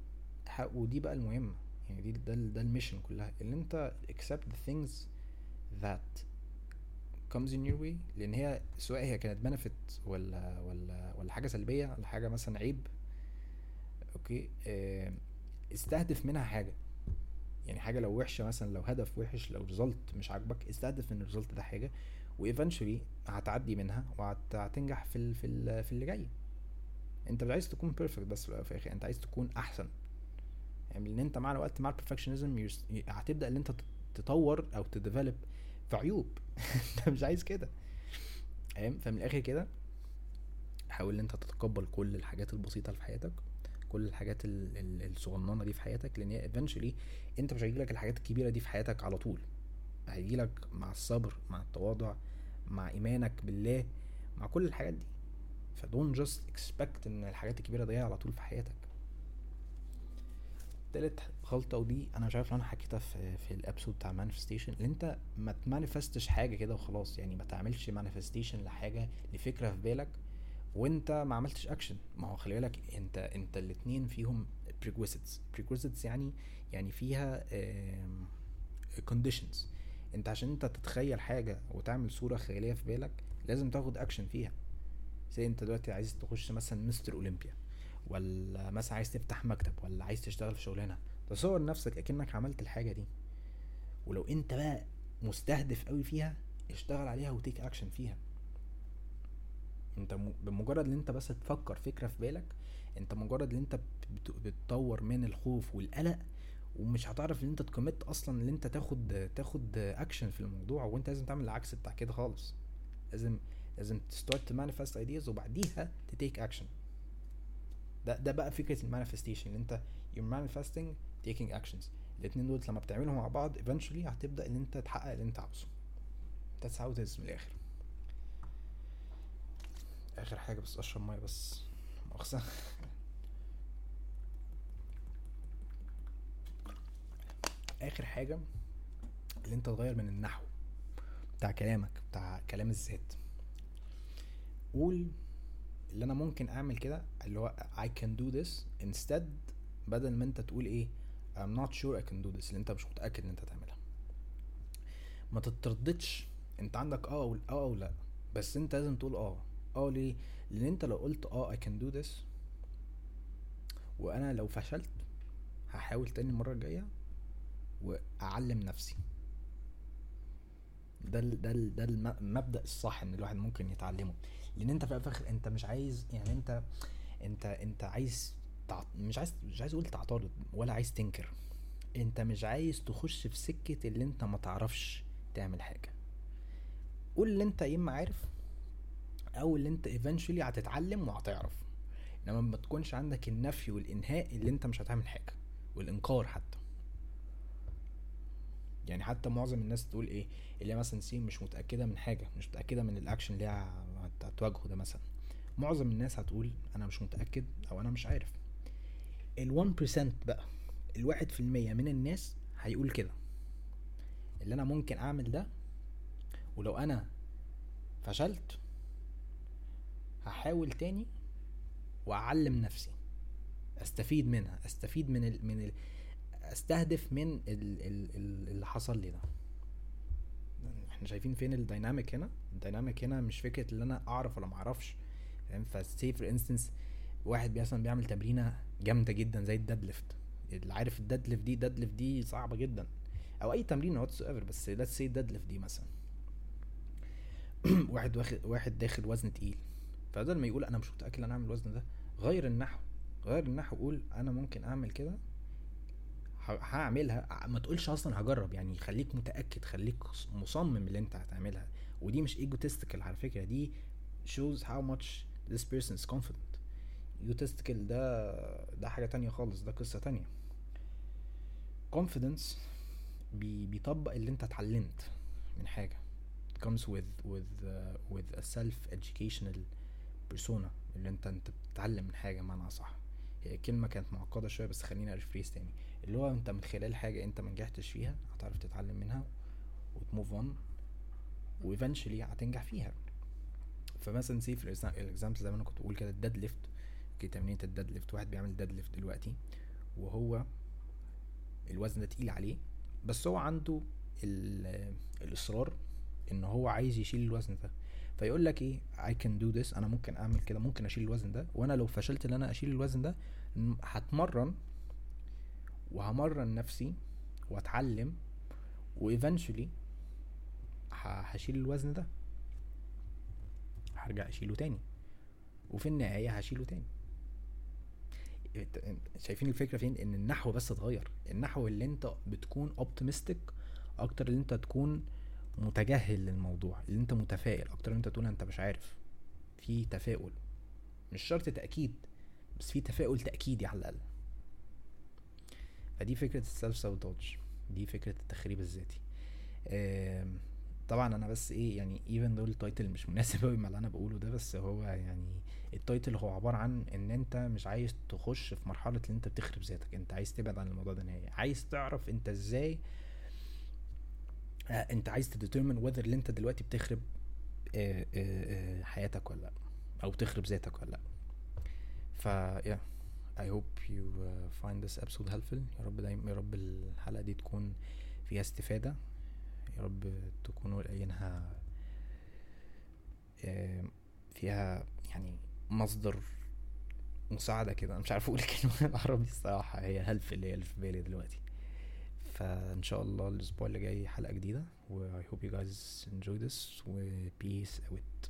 S1: ودي بقى المهمة. يعني دي ده ده ال mission كلها. ان انت accept the things that comes in your way لأن هي سواء هي كانت benefit ولا ولا ولا حاجة سلبية ولا حاجة مثلا عيب okay آه استهدف منها حاجة. يعني حاجة لو وحشة مثلا لو هدف وحش لو result مش عاجبك استهدف إن ال result ده حاجة و eventually هتعدي منها وهتنجح في ال في ال في اللي جاي. انت مش عايز تكون perfect بس في الآخر انت عايز تكون أحسن. يعني لأن أنت مع الوقت مع ال perfectionism هتبدأ إن أنت تطور أو ت develop في عيوب. [laughs] أنت مش عايز كده. فاهم فمن الآخر كده حاول إن أنت تتقبل كل الحاجات البسيطة اللي في حياتك كل الحاجات الصغننة دي في حياتك لأن هي eventually أنت مش هيجيلك الحاجات الكبيرة دي في حياتك على طول. هيجيلك مع الصبر مع التواضع مع إيمانك بالله مع كل الحاجات دي. ف don't just expect إن الحاجات الكبيرة دي على طول في حياتك. تالت غلطة ودي أنا مش عارف لو أنا حكيتها في في ال episode بتاع manifestation إن أنت ما ت manifest ش حاجة كده وخلاص يعني ما تعملش manifestation لحاجة لفكرة في بالك وأنت ما عملتش اكشن ما هو خلي بالك أنت أنت الاتنين فيهم prerequisites. prerequisites يعني يعني فيها conditions. أنت عشان أنت تتخيل حاجة وتعمل صورة خيالية في بالك لازم تاخد اكشن فيها. زي انت دلوقتي عايز تخش مثلا مستر أولمبيا ولا مثلا عايز تفتح مكتب ولا عايز تشتغل في شغلانة. تصور نفسك أكنك عملت الحاجة دي. ولو انت بقى مستهدف قوي فيها اشتغل عليها و take action فيها. انت بمجرد ان انت بس تفكر فكرة في بالك انت مجرد ان انت بتطور من الخوف والقلق ومش هتعرف ان انت تكمت أصلا ان انت تاخد تاخد أكشن في الموضوع وانت لازم تعمل العكس بتاع كده خالص. لازم لازم ت start manifest ideas وبعديها ت take action ده ده بقى فكرة ال manifestation إن أنت you're manifesting taking actions. الاتنين دول لما بتعملهم مع بعض eventually هتبدأ إن أنت تحقق اللي أنت عاوزه. That's how it is من الآخر. آخر حاجة بس أشرب مية بس. مؤاخذة. آخر حاجة اللي أنت تغير من النحو بتاع كلامك بتاع كلام الذات. قول اللي أنا ممكن أعمل كده اللي هو I can do this instead بدل ما أنت تقول إيه I'm not sure I can do this اللي أنت مش متأكد إن أنت تعملها ما تترددش أنت عندك آه أو آه أو لأ بس أنت لازم تقول آه. آه ليه؟ لأن أنت لو قلت آه I can do this وأنا لو فشلت هحاول تاني المرة الجاية وأعلم نفسي. ده ده ده المبدأ الصح إن الواحد ممكن يتعلمه. لأن انت في الآخر انت مش عايز يعني انت انت انت عايز تع... مش عايز مش عايز أقول تعترض ولا عايز تنكر. انت مش عايز تخش في سكة اللي انت ما تعرفش تعمل حاجة. قول اللي انت يا اما عارف أو اللي انت eventually هتتعلم وهتعرف. انما ما تكونش عندك النفي والإنهاء اللي انت مش هتعمل حاجة والإنكار حتى. يعني حتى معظم الناس تقول إيه اللي هي مثلا say مش متأكدة من حاجة مش متأكدة من الاكشن اللي هي هتواجهه ده مثلا. معظم الناس هتقول أنا مش متأكد أو أنا مش عارف. ال 1% بقى الواحد في المية من الناس هيقول كده. اللي أنا ممكن أعمل ده ولو أنا فشلت هحاول تاني وأعلم نفسي. أستفيد منها أستفيد من ال من ال أستهدف من ال ال ال اللي حصل لي ده. إحنا شايفين فين الديناميك هنا؟ الديناميك هنا مش فكرة ان أنا أعرف ولا ما أعرفش فاهم؟ ف say for instance واحد مثلا بيعمل تمرينة جامدة جدا زي ال deadlift اللي عارف ال deadlift دي deadlift دي صعبة جدا. أو أي تمرين whatsoever بس let's say deadlift دي مثلا. [clears throat] واحد واخد واحد داخل وزن تقيل. فبدل ما يقول أنا مش متأكد إن أنا اعمل الوزن ده غير النحو غير النحو قول أنا ممكن أعمل كده. هعملها. ما تقولش أصلا هجرب يعني خليك متأكد خليك مصمم اللي أنت هتعملها. ودي مش egotistical على فكرة دي shows how much this person is confident. egotistical ده ده حاجة تانية خالص ده قصة تانية. confidence بي بيطبق اللي أنت اتعلمت من حاجة. It comes with with uh, with a self educational persona اللي أنت أنت بتتعلم من حاجة معنى صح هي كلمة كانت معقدة شوية بس خليني ا rephrase تاني. اللي هو انت من خلال حاجة انت منجحتش فيها هتعرف تتعلم منها وت move on و eventually هتنجح فيها. فمثلا say في ال example زي ما أنا كنت بقول كده ال deadlift okay تمرينة ال deadlift واحد بيعمل deadlift دلوقتي وهو الوزن ده تقيل عليه بس هو عنده الإصرار إن هو عايز يشيل الوزن ده. فيقول لك إيه I can do this أنا ممكن أعمل كده ممكن أشيل الوزن ده وأنا لو فشلت إن أنا أشيل الوزن ده هتمرن وهمرن نفسي واتعلم و eventually هشيل الوزن ده. هرجع أشيله تاني. وفي النهاية هشيله تاني. شايفين الفكرة فين؟ إن النحو بس اتغير. النحو اللي أنت بتكون optimistic أكتر اللي أنت تكون متجهل للموضوع اللي أنت متفائل أكتر من أنت تقول أنت مش عارف. في تفاؤل. مش شرط تأكيد بس في تفاؤل تأكيدي على الأقل. فدي فكرة ال self sabotage دي فكرة التخريب الذاتي. طبعا أنا بس إيه يعني even though ال title مش مناسب قوي مع اللي أنا بقوله ده بس هو يعني ال title هو عبارة عن إن أنت مش عايز تخش في مرحلة إن أنت بتخرب ذاتك. أنت عايز تبعد عن الموضوع ده نهائي. عايز تعرف أنت إزاي آه أنت عايز ت determine whether اللي أنت دلوقتي بتخرب آه آه حياتك ولا لأ أو بتخرب ذاتك ولا لأ. ف yeah. I hope you uh, find this episode helpful. يا رب دايما يا رب الحلقة دي تكون فيها استفادة. يا رب تكونوا لاقيينها فيها يعني مصدر مساعدة كده. أنا مش عارف أقول الكلمة [laughs] بالعربي الصراحة. هي هلف اللي هي اللي في بالي دلوقتي. فإن شاء الله الأسبوع اللي جاي حلقة جديدة. و I hope you guys enjoy this. و peace out